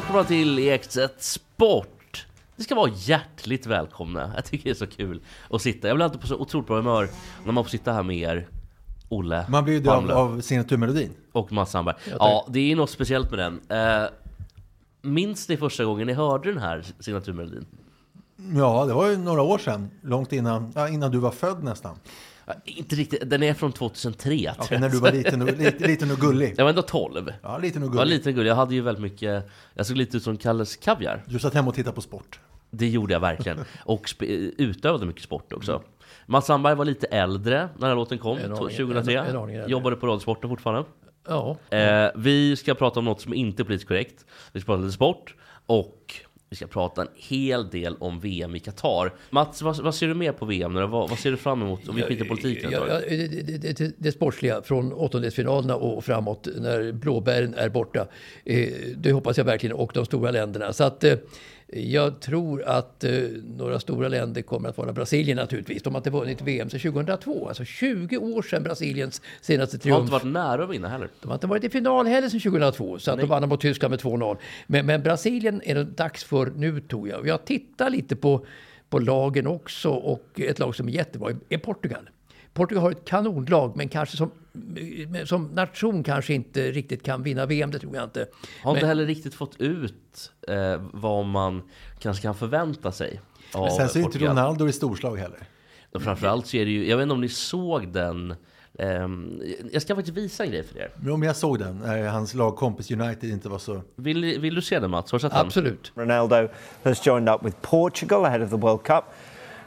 Välkomna till Ekstedt Sport! Ni ska vara hjärtligt välkomna. Jag tycker det är så kul att sitta. Jag blir alltid på så otroligt bra humör när man får sitta här med er, Olle Man blir ju död Palmlöf av signaturmelodin. och Mats Sandberg. Ja, det är något speciellt med den. Eh, minns ni första gången ni hörde den här signaturmelodin? Ja, det var ju några år sedan. Långt innan, ja, innan du var född nästan. Inte riktigt, den är från 2003. Okej, när du var liten och, liten, liten och gullig. Jag var ändå 12. Ja, liten och Jag var gullig. liten gull. Jag hade ju väldigt mycket, jag såg lite ut som Kalles Kaviar. Du satt hemma och tittade på sport. Det gjorde jag verkligen. Och utövade mycket sport också. Mats Sandberg var lite äldre när den här låten kom, En aning- 2003. en- en. Jobbade på Radiosporten fortfarande. Ja, Eh, vi ska prata om något som inte är politiskt korrekt. Vi ska prata lite sport. Och vi ska prata en hel del om VM i Qatar. Mats, vad, vad ser du mer på VM? Vad, vad ser du fram emot? Om vi skiter politiken ja, ja, det, det, det, det, det sportsliga från åttondelsfinalerna och framåt när blåbären är borta. Eh, det hoppas jag verkligen och de stora länderna. Så att eh, jag tror att eh, några stora länder kommer att vara Brasilien naturligtvis. De har inte vunnit VM sedan 2002. Alltså 20 år sedan Brasiliens senaste De har triumf. inte varit nära att vinna heller. De har inte varit i final heller sedan 2002, så att de vann mot Tyskland med 2-0. Men, men Brasilien är det dags för nu, tror jag. Jag tittar lite på, på lagen också och ett lag som är jättebra är Portugal. Portugal har ett kanonlag, men kanske som, som nation kanske inte riktigt kan vinna VM, det tror jag inte. Har inte Men- heller riktigt fått ut eh, vad man kanske kan förvänta sig. Av Men sen så är ju inte Portugal. Ronaldo i storslag heller. Och framförallt så är det ju, jag vet inte om ni såg den. ehm, jag ska faktiskt visa en grej för er. Jo, men jag såg den. När hans lagkompis United inte var så... Vill, vill du se den Mats? Har du sett den? Absolut. Ronaldo has joined up with Portugal ahead of the World Cup.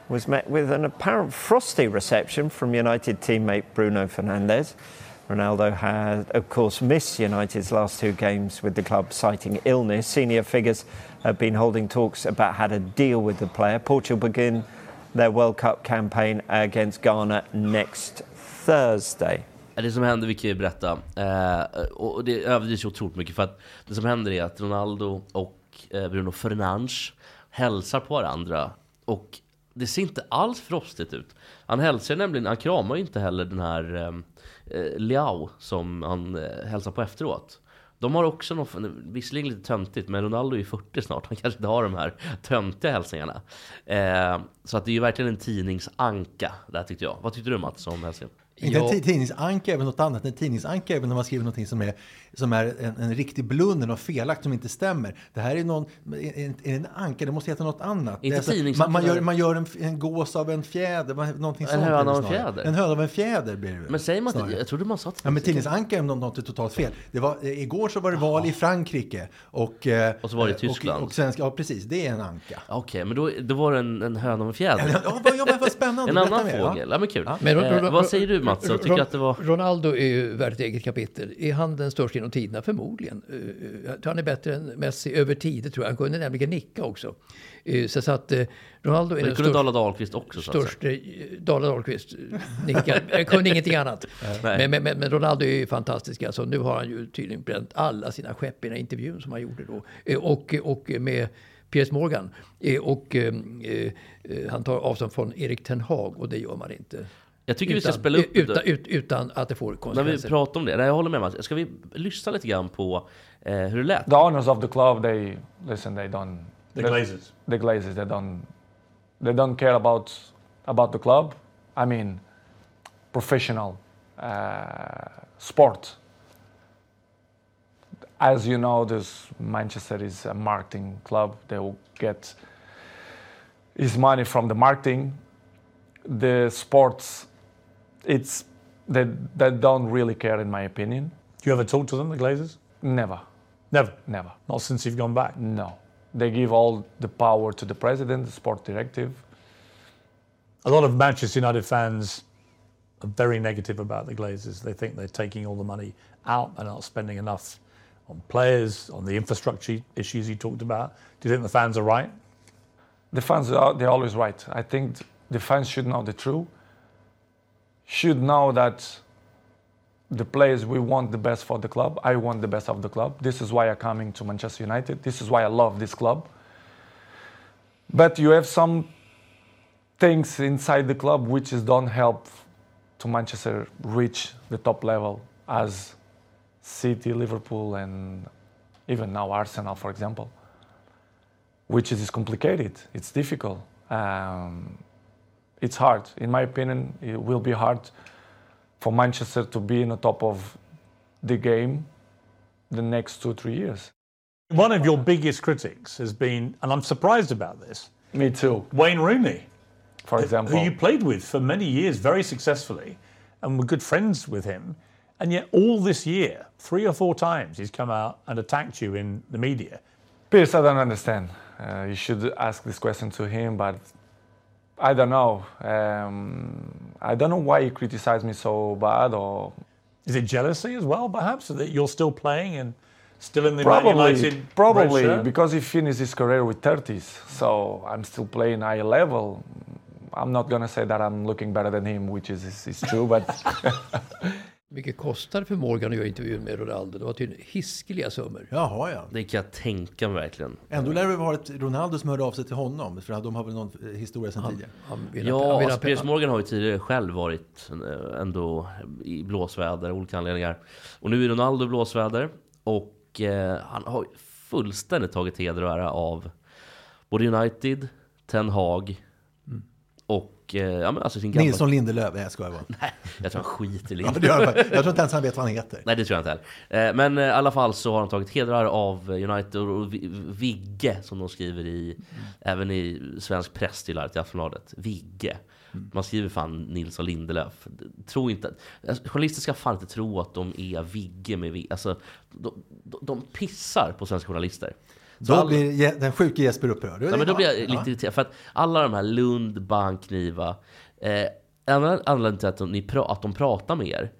Was met with an apparent frosty reception from United teammate Bruno Fernandes. Ronaldo had, of course, missed United's last two games with the club, citing illness. Senior figures have been holding talks about how to deal with the player. Portugal begin their World Cup campaign against Ghana next Thursday. Det som händer, vi kan ju berätta, eh, och det överdrivs otroligt mycket för att det som händer är att Ronaldo och eh, Bruno Fernandes hälsar på varandra och det ser inte alls frostigt ut. Han hälsar nämligen, han kramar ju inte heller den här eh, eh, Liao som han eh, hälsar på efteråt. De har också något, visserligen lite töntigt, men Ronaldo är ju 40 snart. Han kanske inte har de här töntiga hälsningarna. Eh, så att det är ju verkligen en tidningsanka, där tyckte jag. Vad tyckte du Mats om hälsningen? Inte en ti- tidningsanka är väl något annat. En tidningsanka är väl när man skriver någonting som är, som är en, en riktig blunder, något felaktigt som inte stämmer. Det här är någon, en, en anka, det måste heta något annat. Inte alltså- tidningsanka, man, man gör, men- man gör en, en gås av en fjäder, vad- någonting En sånt. höna av en fjäder? En höna av en fjäder blir det Men säger man inte... Jag trodde man sa Ja, men tidningsanka. tidningsanka är något, totalt fel. Det var, eh, igår så var det val i Frankrike. Och, eh, Och så var det i och- Tyskland. Och, svenska, ja, precis. Det är en anka. Okej, men då, då var det en, en höna av en fjäder. Ja, vad, ja, men vad spännande. En annan ja. fågel. Ja, men kul. Men Ron- eh, vad säger du Mats? Jag tycker Ron- att det var... Ronaldo är ju värt ett eget kapitel. Är han den största genom tiderna? Förmodligen. Eh, tror han är bättre än Messi över tid, tror jag. Han kunde nämligen nicka också. Eh, Så, så att eh, Ronaldo är den största. Dala Dahlqvist också störste, eh, Dala Dahlqvist eh, nickar. Jag kunde ingenting annat. Men, men, men, Ronaldo är ju fantastisk. Alltså, nu har han ju tydligen bränt alla sina skepp i den här intervjun som han gjorde då. Eh, Och, och med Piers Morgan. Eh, Och eh, eh, han tar avstånd från Erik Ten Hag och det gör man inte. Jag tycker vi ska Utan- spela upp utan, det. ut, utan att det får När vi konsekvenser. pratar om det. Nej, jag håller med Mats. Ska vi lyssna lite grann på eh, hur det lät? the owners of the club they listen they don't The they- Glazers. the glazers they don't they don't care about about the club i mean professional uh, sport as you know this manchester is a marketing club they will get his money from the marketing the sports it's they, they don't really care in my opinion Do you ever talk to them, the Glazers? never Never. never Not since you've gone back. No. They give all the power to the president, the sport directive. A lot of Manchester United fans are very negative about the Glazers. They think they're taking all the money out and not spending enough on players, on the infrastructure issues you talked about. Do you think the fans are right? The fans are they're always right. I think the fans should know the truth. Should know that the players we want the best for the club. I want the best of the club. This is why I'm coming to Manchester United. This is why I love this club. But you have some things inside the club which is don't help to Manchester reach the top level as City, Liverpool, and even now Arsenal, for example, which is complicated. It's difficult. Um, it's hard. In my opinion, it will be hard for Manchester to be in the top of the game the next two, three years. One of your biggest critics has been, and I'm surprised about this, Me too, Wayne Rooney, for example. who you played with for many years very successfully and were good friends with him. And yet, all this year, three or four times, he's come out and attacked you in the media. Pierce, I don't understand. Uh, you should ask this question to him, but I don't know. Um, I don't know why he criticized me so bad, or Is it jealousy as well, perhaps, that you're still playing and still in the probably, probably because he finished his career with 30s. So I'm still playing high level. I'm not gonna say that I'm looking better than him, which is, is, is true, but mycket kostade för Morgan att göra intervjun med Ronaldo? Det var tydligen hiskeliga summor. Jaha, ja. Det kan jag tänka mig verkligen. Ändå lär det ha varit Ronaldo som hörde av sig till honom. För de har väl någon eh, historia sedan tidigare. Han vill Ja, ha- han vill alltså Piers Morgan har ju tidigare själv varit eh, ändå i blåsväder av olika anledningar. Och nu är Ronaldo i blåsväder. Och eh, han har ju fullständigt tagit heder och ära av både United, Ten Hag och eh, ja, men alltså sin gamla... Nilsson Lindelöf, nej jag skojar bara. Nej, jag tror han skiter i det jag tror inte ens han vet vad han heter. Nej det tror jag inte heller. Eh, Men eh, i alla fall så har de tagit hedrar av United och Vi- Vigge som de skriver i Även i svensk press till till Aftonbladet. Vigge. Man skriver fan Nilsson Lindelöf. Tro inte, alltså, journalister ska fan inte tro att de är Vigge med Vigge. Alltså, de, de, de pissar på svenska journalister. Så Då all- blir den sjuke Jesper upprörd. Ja, men då blir jag lite irriterad. För att alla de här Lund, Bank, Niva. Eh, en annan anledning till att de, pra, att de pratar med er.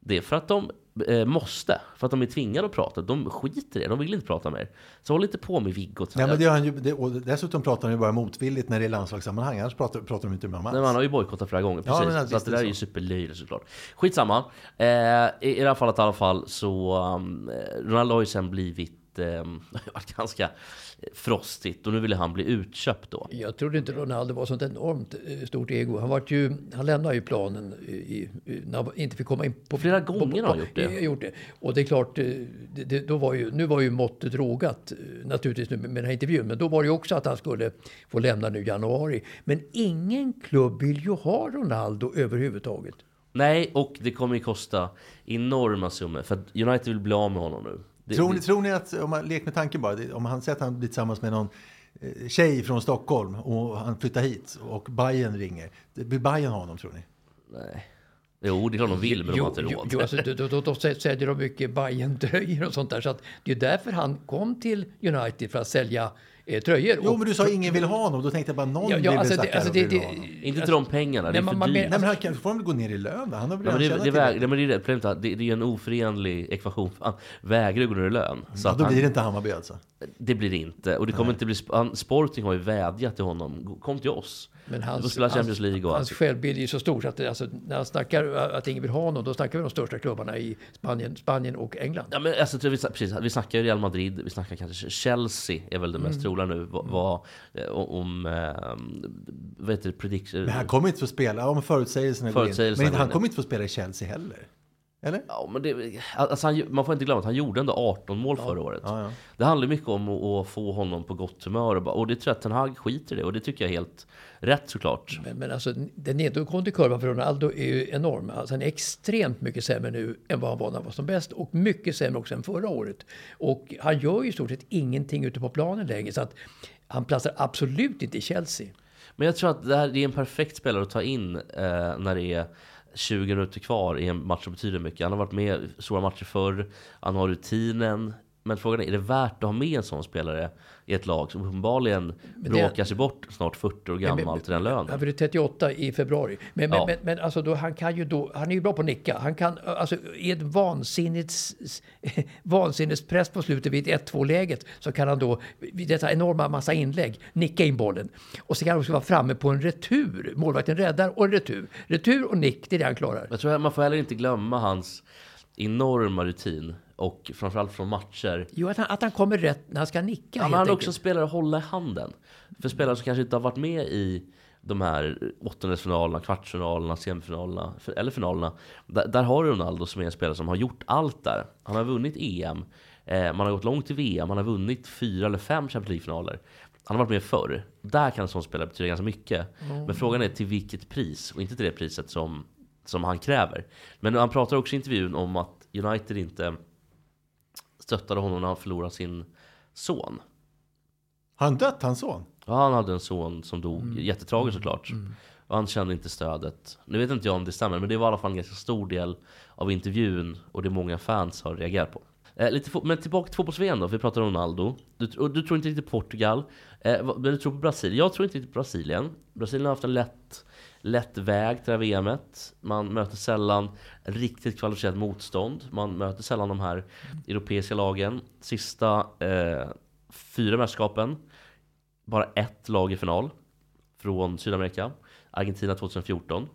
Det är för att de eh, måste. För att de är tvingade att prata. De skiter i det. De vill inte prata med er. Så håll inte på med Viggo. Ja, men det han ju, det, och dessutom pratar han ju bara motvilligt när det är landslagssammanhang. Annars pratar, pratar de inte med honom Nej, man har ju bojkottat flera gånger. Ja, Precis. men så det är där det är ju så. superlöjligt såklart. Skitsamma. Eh, i, I det här fallet i alla fall så... Um, Ronaldo har ju sen blivit... Um, varit ganska frostigt och nu ville han bli utköpt då. Jag trodde inte Ronaldo var sånt enormt eh, stort ego. Han, vart ju, han lämnade ju planen i, när han inte fick komma in på... Flera på- gånger har han gjort det. eh, gjort det. Och det är klart, eh, det, det, då var ju, nu var ju måttet rågat eh, naturligtvis nu med med den här intervjun. Men då var det ju också att han skulle få lämna nu i januari. Men ingen klubb vill ju ha Ronaldo överhuvudtaget. Nej, och det kommer ju kosta enorma summor. För att United vill bli av med honom nu. Det, Tror ni, det, tror ni att, om man leker med tanken bara, om han säger att han blir tillsammans med någon eh, tjej från Stockholm och han flyttar hit och Bayern ringer. Blir Bayern ha honom tror ni? nej. Jo, det är klart de vill, men de har inte jo, råd. jo, alltså, då, då, då säljer de mycket Bajen-tröjor och sånt där. Så att det är därför han kom till United för att sälja eh, tröjor. Jo, Och- men du sa ingen vill ha honom. Då tänkte jag bara någon Ja, vill ja, väl alltså, det, alltså, det, vill det, ha honom. Inte till de pengarna, det är man- för man dyrt. men- Nej, men han kan, får han väl gå ner i lön? Han har väl Ja, det, det, väg, nej, men det är det problemet. Det, det är en oförenlig ekvation. Han vägrar gå ner i lön. Så Ja, då blir det inte Hammarby alltså. det blir det inte. Och det kommer inte bli... han- Sporting har ju vädjat till honom. Kom till oss. Men hans, spela Champions League och hans allt. självbild är ju så stor så att det, alltså, när han snackar att ingen vill ha honom, då snackar vi de största klubbarna i Spanien, Spanien och England. Ja, men alltså, vi, precis, vi snackar ju Real Madrid, vi snackar kanske Chelsea är väl det mest Mm. troliga nu. Vad, vad, eh, om... Eh, vad heter det? Prediction... Men han kommer inte få spela, om förutsägelserna går in. Men han kommer inte få spela i Chelsea heller. Eller? Ja, men det, alltså han, man får inte glömma att han gjorde ändå 18 mål förra året. Ja, ja. Det handlar mycket om att, att få honom på gott humör. Och, bara, och det tror jag att Ten Hag skiter i det. Och det tycker jag är helt rätt såklart. Men, men alltså, den nedåtgående kurvan för Ronaldo är ju enorm. Alltså, han är extremt mycket sämre nu än vad han var när han var som bäst. Och mycket sämre också än förra året. Och han gör ju i stort sett ingenting ute på planen längre. Så att han platsar absolut inte i Chelsea. Men jag tror att det, här, det är en perfekt spelare att ta in eh, när det är 20 minuter kvar i en match som betyder mycket. Han har varit med i stora matcher förr, han har rutinen. Men frågan är, är det värt att ha med en sån spelare i ett lag som uppenbarligen det- bråkar sig bort snart 40 år gammal till den lönen? Han fyller 38 i februari. Men, men, Ja. men, men alltså då, han kan ju då, han är ju bra på att nicka. Han kan, alltså i ett vansinnigt, vansinnigt press på slutet vid 1-2 läget så kan han då, vid detta enorma massa inlägg, nicka in bollen. Och så kan han också vara framme på en retur. Målvakten räddar och en retur. Retur och nick, det är det han klarar. Jag tror att man får heller inte glömma hans enorma rutin. Och framförallt från matcher. Jo, att han, att han kommer rätt när han ska nicka Ja, men han är också spelare att hålla i handen. För spelare som kanske inte har varit med i de här åttondelsfinalerna, kvartsfinalerna, semifinalerna eller finalerna. Där, där har du Ronaldo som är en spelare som har gjort allt där. Han har vunnit EM, eh, man har gått långt i VM, man har vunnit fyra eller fem Champions League-finaler. Han har varit med förr. Där kan en sån spelare betyda ganska mycket. Men frågan är till vilket pris och inte till det priset som, som han kräver. Men han pratar också i intervjun om att United inte stöttade honom när han förlorade sin son. Har han dött, hans son? Ja, han hade en son som dog. Jättetragiskt såklart. Och han kände inte stödet. Nu vet inte jag om det stämmer, men det var i alla fall en ganska stor del av intervjun och det många fans har reagerat på. Eh, lite men tillbaka till fotbolls-VM då, för vi pratar om Ronaldo. Du, du tror inte riktigt på Portugal, eh, men du tror på Brasilien. Jag tror inte riktigt på Brasilien. Brasilien har haft en lätt, lätt väg till det här VMet. Man möter sällan riktigt kvalificerat motstånd. Man möter sällan de här europeiska lagen. Sista eh, fyra mästerskapen, bara ett lag i final från Sydamerika. Argentina 2014.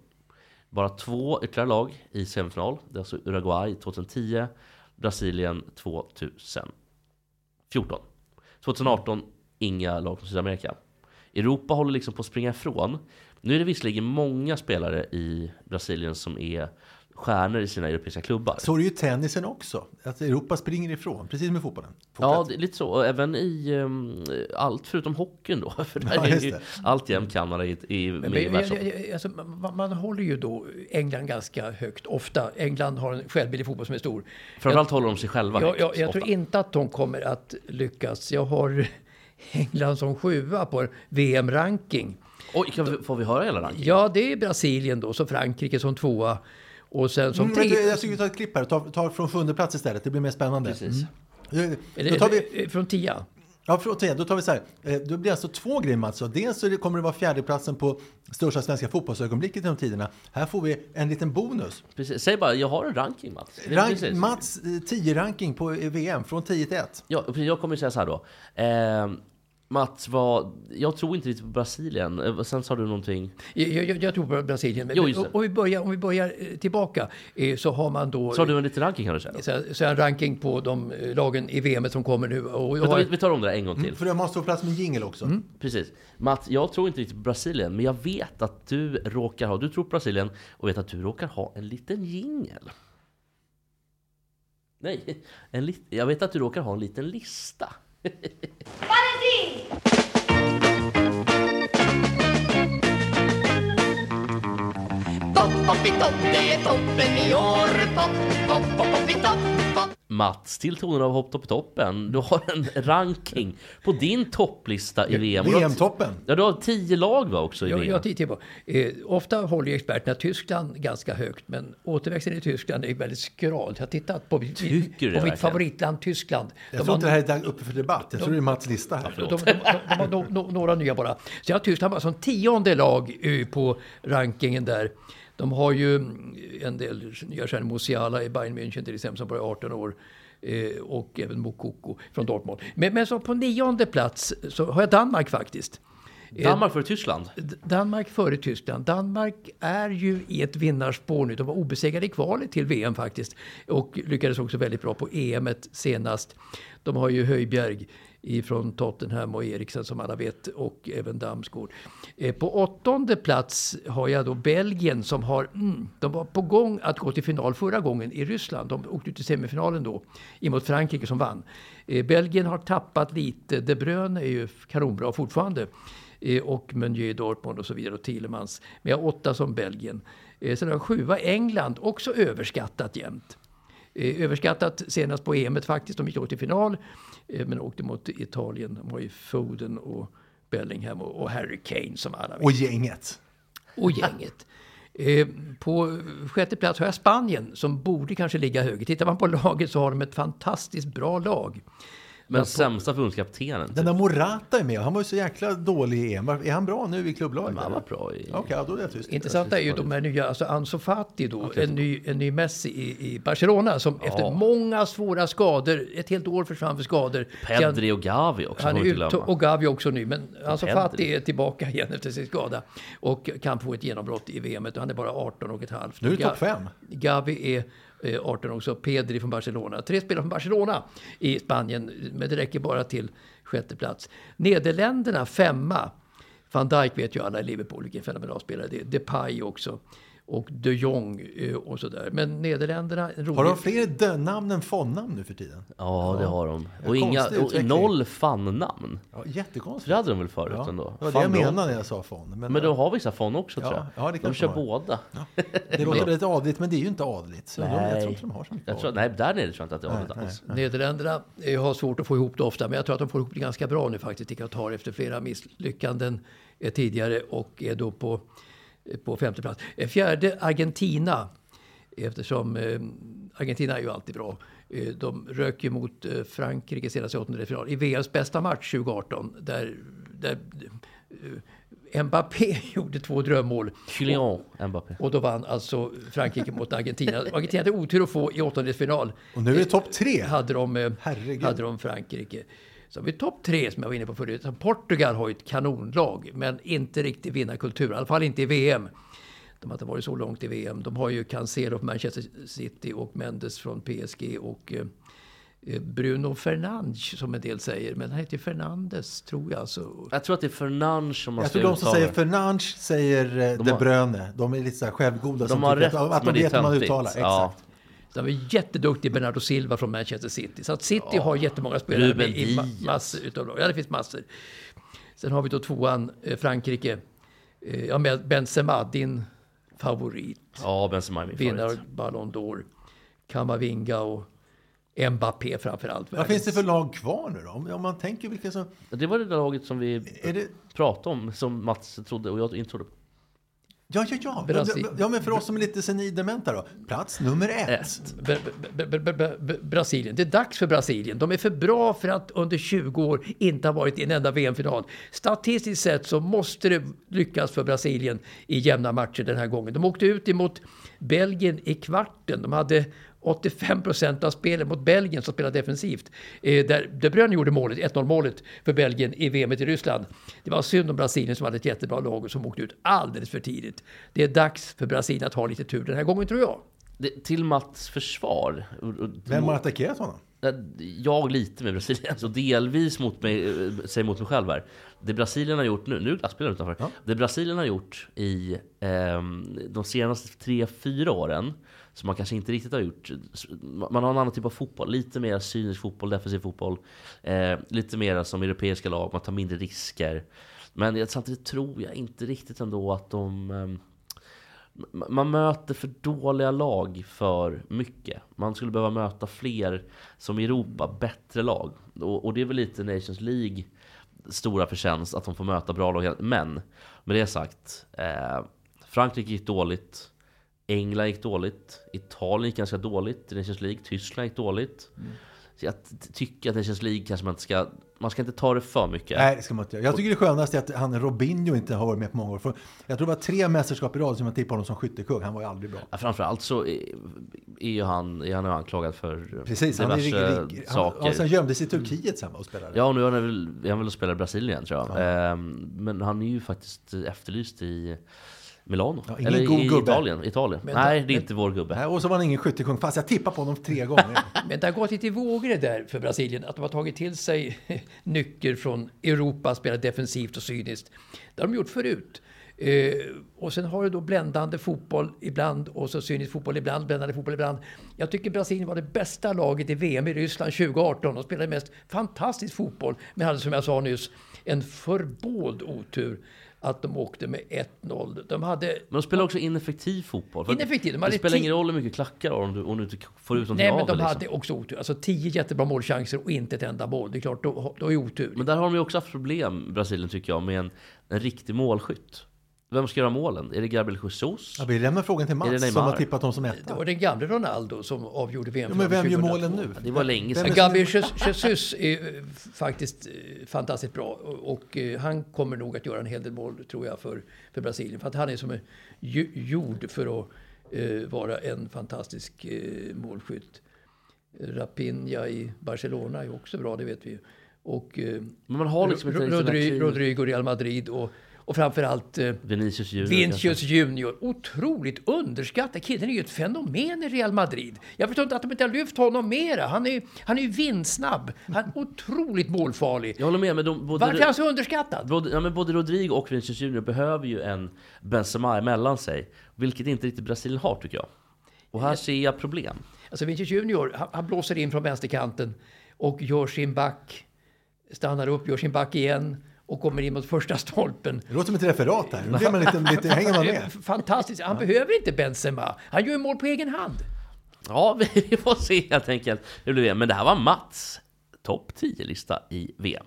Bara två ytterligare lag i semifinal. Det är alltså Uruguay 2010, Brasilien 2014. 2018, inga lag från Sydamerika. Europa håller liksom på att springa ifrån. Nu är det visserligen många spelare i Brasilien som är stjärnor i sina europeiska klubbar. Så är det ju i tennisen också. Att Europa springer ifrån, precis med fotbollen. Ja, Fortsätt. det är lite så. Och även i um, allt förutom hockeyn då. För där Ja, är ju alltjämt Kanada i, i, Men, med i men, jag, jag, alltså, man, man håller ju då England ganska högt, ofta. England har en självbild i fotboll som är stor. Framförallt håller de sig själva Jag, högt, jag, jag tror inte att de kommer att lyckas. Jag har England som sjua på VM-ranking. Oj, kan vi, får vi höra hela rankingen? Ja, det är Brasilien då, så Frankrike som tvåa. Och sen som Mm, tre... jag tycker vi tar ett klipp här. Ta, ta från sjunde plats istället. Det blir mer spännande. Precis. Mm. Eller, Då tar vi, eh, Från tia. ja, förlåt, igen, då tar vi så här. Eh, Då blir alltså två Mats. Och Dels så kommer det vara fjärdeplatsen på största svenska fotbollsögonblicket genom tiderna. Här får vi en liten bonus. Precis. Säg bara, jag har en ranking Mats. Rank, precis. Mats 10-ranking på eh, VM från 10 till 1. Ja, jag kommer säga så här då. Eh, Mats, vad, jag tror inte riktigt på Brasilien. Eh, Sen sa du någonting. Jag, jag, jag tror på Brasilien. Men, Jo, det. om, vi börjar, om vi börjar eh, tillbaka eh, så har man då... Sa du en liten ranking kan du säga? Så, så en ranking på de lagen i VM som kommer nu. Och jag Vänta, har, vi, vi tar om det där en gång till. För jag måste få plats med jingel också. Precis. Mats, jag tror inte riktigt på Brasilien, men jag vet att du råkar ha, du tror på Brasilien och vet att du råkar ha en liten jingel. Nej, en lit, jag vet att du råkar ha en liten lista. Topp i topp, det är toppen i år. Topp, topp, topp, topp i topp, topp. Mats, till tonen av Hopp Topp i toppen. Du har en ranking på din topplista i VM. Och du har- VM-toppen. Ja, du har tio lag va också i Jag, VM? jag tittar på. Eh, ofta håller ju experterna Tyskland ganska högt, men återväxten i Tyskland är väldigt skral. Jag har tittat på, det på mitt verkligen? favoritland Tyskland. Jag De tror inte det här är uppe för debatt. Jag tror det är Mats lista här. de, de, de, de har no, no, några nya bara. Så jag har Tyskland bara som tionde lag eh, på rankingen där. De har ju en del nya stjärnor, Musiala i Bayern München till exempel som bara är 18 år. Eh, och även Mokoko från Dortmund. Men, men så på nionde plats så har jag Danmark faktiskt. Danmark för Tyskland? Danmark före Tyskland. Danmark är ju i ett vinnarspår nu. De var obesegrade i kvalet till VM faktiskt. Och lyckades också väldigt bra på EM senast. De har ju Höjbjerg Ifrån Tottenham och Eriksen som alla vet och även Damsgaard. Eh, På åttonde plats har jag då Belgien som har, mm, de var på gång att gå till final förra gången i Ryssland. De åkte ut i semifinalen då emot Frankrike som vann. Eh, Belgien har tappat lite. De Bruyne är ju kanonbra fortfarande. Eh, och Meunier i Dortmund och så vidare och Thielemans. Men jag har åtta som Belgien. Eh, sen har jag sjua England, också överskattat jämt. Eh, överskattat senast på EM faktiskt, de gick då till final. Eh, men åkte mot Italien, de har ju Foden och Bellingham och, och Harry Kane som alla vet. Och gänget. Och gänget. Eh, på sjätte plats har jag Spanien som borde kanske ligga högre. Tittar man på laget så har de ett fantastiskt bra lag. Men sämsta förbundskaptenen? Den där Morata är med han var ju så jäkla dålig i EM. Är han bra nu i klubblaget? Han var bra i... Okej, ja, då är jag tyst. Intressanta är ju de här nya, alltså Ansu Fati då, en, ny, en ny Messi i, i Barcelona som efter många svåra skador, ett helt år försvann för skador. Pedri och Gavi också, Han är glömma. och Gavi också nu, men Ansu. Fati är tillbaka igen efter sin skada och kan få ett genombrott i VM. Och han är bara 18 och ett halvt. Nu är det topp fem. Gavi är Eh, 18 också, Pedri från Barcelona. Tre spelare från Barcelona i Spanien, men det räcker bara till sjätte plats. Nederländerna femma. Van Dijk vet ju alla i Liverpool vilken fenomenal spelare det är. Depay också. Och de Jong eh, och sådär. Men Nederländerna, rolig... Har de fler dö-namn än fonnamn nu för tiden? Ja, det har de. Och, inga, och noll fan-namn. Ja, jättekonstigt. Det hade de väl förut Ja, ändå? det var det jag menade när jag sa fond. Men, Men de har vissa fan också Ja, tror jag. ja, det de kör de båda. det låter lite adligt, men det är ju inte adligt. Så de, jag tror inte de har så mycket jag tror, adligt. Nej, där nere tror jag inte att det har det alls. Nederländerna eh, har svårt att få ihop det ofta, men jag tror att de får ihop det ganska bra nu faktiskt i Qatar efter flera misslyckanden eh, tidigare och är då på, eh, på femte plats. Eh, Fjärde Argentina, eftersom eh, Argentina är ju alltid bra. Eh, de rök ju mot eh, Frankrike senast i åttondelsfinal i VMs bästa match 2018 där, där eh, Mbappé gjorde två drömmål. Kylian Mbappé. Och då vann alltså Frankrike mot Argentina. Argentina hade otur att få i åttondelsfinal. Och nu är det topp tre. Hade de, eh, Herregud. hade de Frankrike. Så har vi topp tre som jag var inne på förut. Så Portugal har ju ett kanonlag, men inte riktigt vinnarkultur. I alla fall inte i VM. De har inte varit så långt i VM. De har ju Cancelo från Manchester City och Mendes från PSG och eh, eh, Bruno Fernandes som en del säger. Men han heter Fernandes tror jag. Så. Jag tror att det är Fernandes som man Jag tror de som säger. Fernandes säger eh, De har- Bruyne. De är lite så här självgoda De som har rätt, att, att de vet hur man uttalar. Ja. Exakt. De är jätteduktig Bernardo Silva från Manchester City. Så att City har jättemånga spelare Ruben med i massor utav lag. Ja, det finns massor. Sen har vi då tvåan, eh, Frankrike. Eh, ja, med Benzema, din favorit. Ja, Benzema är min Vinnar favorit. Ballon d'Or. Kamavinga och Mbappé framförallt. Vad finns det för lag kvar nu då? Om, om man tänker vilka som... Det var det där laget som vi det, pratade om, som Mats trodde och jag inte trodde på. Ja, ja, ja. Brasil. Ja, men för oss som är lite senildementa då. Plats nummer ett. B- Brasilien. Det är dags för Brasilien. De är för bra för att under 20 år inte ha varit i en enda VM-final. Statistiskt sett så måste det lyckas för Brasilien i jämna matcher den här gången. De åkte ut emot Belgien i kvarten. De hade 85 procent av spelet mot Belgien som spelar defensivt. Eh, där De Bruyne gjorde målet, 1-0 målet för Belgien i VM i Ryssland. Det var synd om Brasilien som hade ett jättebra lag och som åkte ut alldeles för tidigt. Det är dags för Brasilien att ha lite tur den här gången tror jag. Det, till Mats försvar. och- och- Vem har attackerat honom? Jag lite med Brasilien, så delvis mot mig, eh, säg mot mig själv här. Det Brasilien har gjort nu, nu är glassbilen utanför. Det Brasilien har gjort i ehm, de senaste tre fyra åren, som man kanske inte riktigt har gjort. Man har en annan typ av fotboll, lite mer cynisk fotboll, defensiv fotboll. Eh, lite mer som europeiska lag, man tar mindre risker. Men jag- samtidigt tror jag inte riktigt ändå att de... Eh, man möter för dåliga lag för mycket. Man skulle behöva möta fler, som i Europa, bättre lag. Och, och det är väl lite Nations League stora förtjänst att de får möta bra lag. Men med det sagt, eh, Frankrike gick dåligt. England gick dåligt. Italien gick ganska dåligt i Nations League. Tyskland gick dåligt. Så jag tycker att Nations League kanske man inte ska... Man ska inte ta det för mycket. Nej, det ska man inte. Jag tycker det skönaste är att han Robinho inte har varit med på många år. För jag tror det var tre mästerskap i rad som jag tippade honom som skyttekung. Han var ju aldrig bra. Ja, framförallt så är, är ju han, är han anklagad för Precis, han, är, diverse rik- han, saker. han, han gömde sig i Turkiet sen och spelade. Ja, och nu är han väl, är han väl och spelar i Brasilien tror jag. Ehm, men han är ju faktiskt efterlyst i Milano. Ja, ingen Eller god i gubbe. Italien. Italien. Men- Nej, det är men- inte vår gubbe. Och så var han ingen skyttekung, fast jag tippade på honom tre gånger. Men det har gått lite i vågor det där för Brasilien. Att de har tagit till sig nycker från Europa, spelar defensivt och cyniskt. Det har de gjort förut. Eh, och sen har du då bländande fotboll ibland och så cynisk fotboll ibland, bländande fotboll ibland. Jag tycker Brasilien var det bästa laget i VM i Ryssland 2018. De spelade mest fantastisk fotboll. Men hade som jag sa nyss en förbåld otur att de åkte med 1-0. De hade Men de spelar också ineffektiv fotboll. Ineffektiv, de Det hade spelar ti- ingen roll hur mycket klackar om du, om du inte får ut någonting Nej, men av de det. Liksom. hade också otur. Alltså tio jättebra målchanser och inte ett enda mål. Det är klart, då, då är otur. Men där har de ju också haft problem, Brasilien tycker jag, med en, en riktig målskytt. Vem ska göra målen? Är det Gabriel Jesus? Ja, vi lämnar frågan till Är det Mats som har tippat dem som Det etta. var den gamle Ronaldo som avgjorde VM Ja, men vem gör 2002. målen nu? Det var länge sedan. är- Gabriel Jesus- är eh, faktiskt eh, fantastiskt bra och eh, han kommer nog att göra en hel del mål tror jag för, för Brasilien. För att han är som en ju- gjord för att vara en fantastisk målskytt. Rapinha i Barcelona är också bra, det vet vi ju. Och eh, Men man har liksom inte Rodrigo Real Madrid och, och framförallt eh, Vinicius Junior. Vinicius Junior, otroligt underskattad. Killen är ju ett fenomen i Real Madrid. Jag förstår inte att de inte har lyft honom mera. Han är, han är ju vindsnabb. Han är otroligt målfarlig. Jag håller med, men de, både, Varför är han så underskattad? både, ja, men både Rodrigo och Vinicius Junior behöver ju en Benzema emellan sig. Vilket inte riktigt Brasilien har tycker jag. Och här ser jag problem. Alltså Vinicius Junior, han, han blåser in från vänsterkanten och gör sin back. Stannar upp, gör sin back igen och kommer in mot första stolpen. Det låter som ett referat här. Nu blir man lite, lite, hänger man med. Fantastiskt. Han behöver inte Benzema. Han gör ju mål på egen hand. Ja, vi får se helt enkelt hur det blir. Men det här var Mats topp 10-lista i VM.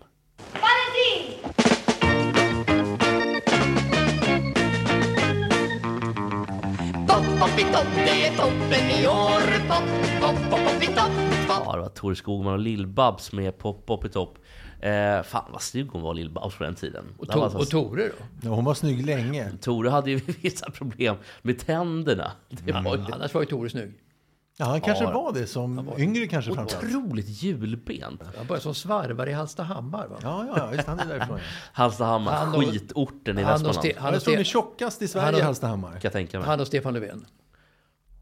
Ja, det var Tore Skogman och Lill-Babs med Pop Up i topp. Eh, fan vad snygg hon var Lill-Babs på den tiden. Och, var to- alltså- och Tore då? Ja, hon var snygg länge. Tore hade ju vissa problem med tänderna. Det var ju Annars var ju Tore snygg. Ja, han kanske Ja. var det som yngre kanske framförallt. otroligt hjulbent. Han började som svarvare i Hallstahammar. Va? Ja, ja, ja, just han är därifrån. Hallstahammar, Han och- skitorten i Han och, Västmanland. Ste- Kan han, Han och är Ste- tjockast i Han Sverige, och- Hallstahammar. jag tänka mig. han och Stefan Löfven.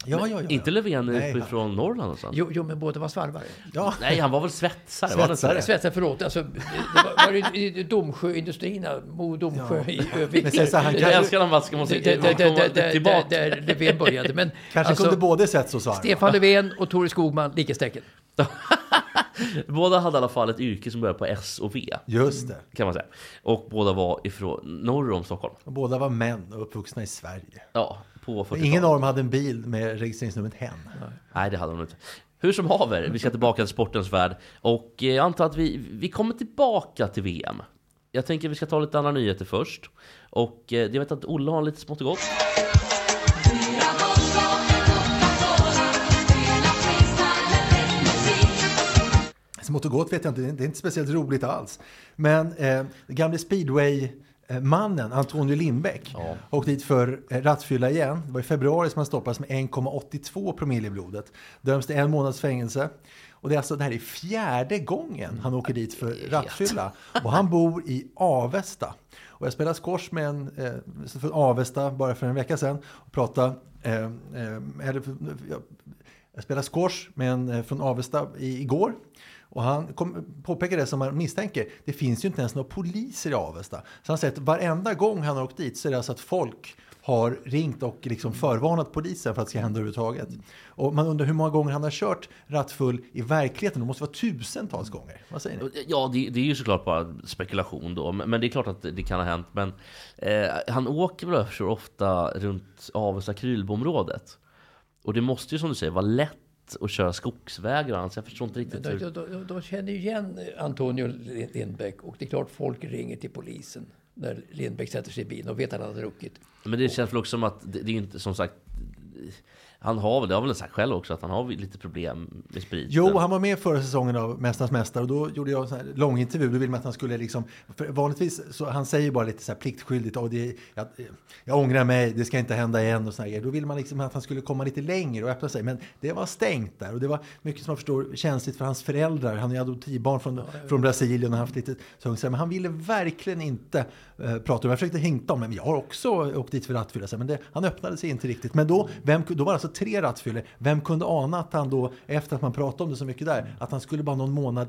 Ja, ja, ja, ja. Inte Löfven Nej, han- från Norrland någonstans? Jo, jo, men båda var svarvare. Ja, Nej, han var väl svetsare? Var Svetsare. det? Svetsare, förlåt. Alltså, det var, var det i Domsjöindustrin, Mo och Domsjö i Övik. Men säg så här, han Jag kanske- älskar när man ska måste Där- där- där- där- där- tillbaka. Där Löfven började. Men kanske alltså, kunde både sett så svarva. Stefan Löfven och Tore Skogman, likhetstecken. Båda hade i alla fall ett yrke som började på S och V. Just det. Kan man säga. Och båda var ifrån norr om Stockholm. Och båda var män och uppvuxna i Sverige. Ja, på 40-talet. Ingen av dem hade en bil med registreringsnumret hen. Nej, det hade de inte. Hur som haver, vi ska tillbaka till sportens värld. Och eh, jag antar att vi, vi kommer tillbaka till VM. Jag tänker att vi ska ta lite andra nyheter först. Och eh, jag vet att Olle har lite smått och gott. Smått och gott vet jag inte, det är inte speciellt roligt alls. Men eh, gamle speedway-mannen Antonio Lindbäck åkte dit för eh, rattfylla igen. Det var i februari som han stoppades med 1,82 promille i blodet. Döms till en månads fängelse. Och det är alltså det här är fjärde gången han åker dit för rattfylla. Och han bor i Avesta. Och jag spelade squash med en eh, från Avesta bara för en vecka sedan. Och pratade, eh, eh, jag spelade squash med en eh, från Avesta i, igår. Och han kom, påpekar det som man misstänker. Det finns ju inte ens några poliser i Avesta. Så han säger att varenda gång han har åkt dit så är det alltså att folk har ringt och liksom förvarnat polisen för att det ska hända överhuvudtaget. Och man undrar hur många gånger han har kört rattfull i verkligheten. Det måste vara tusentals gånger. Vad säger ni? Ja, det, det är ju såklart bara spekulation då. Men, men det är klart att det kan ha hänt. Men eh, han åker väl jag ofta runt Avesta Krylboområdet. Och det måste ju som du säger vara lätt att köra skogsvägar och annat, så jag förstår inte riktigt hur... de, de känner ju igen Antonio Lindbäck och det är klart folk ringer till polisen när Lindbäck sätter sig i bilen och vet att han har druckit. Men det känns väl också som att det, det är inte som sagt han har väl, det har väl sagt själv också, att han har lite problem med spriten. Jo, han var med förra säsongen av Mästarnas Mästare och då gjorde jag en sån här lång intervju. Då vill man att han skulle liksom, för vanligtvis så han säger bara lite så här pliktskyldigt, och det, jag, jag ångrar mig, det ska inte hända igen och såna grejer. Då vill man liksom att han skulle komma lite längre och öppna sig. Men det var stängt där och det var mycket som jag förstår känsligt för hans föräldrar. Han är adoptivbarn från, från Brasilien och haft lite så, men han ville verkligen inte uh, prata om Jag försökte hinta om, men jag har också åkt dit för rattfylla. Men det, han öppnade sig inte riktigt. Men då, vem, då var det alltså tre rattfyllor. Vem kunde ana att han då, efter att man pratade om det så mycket där, att han skulle bara någon månad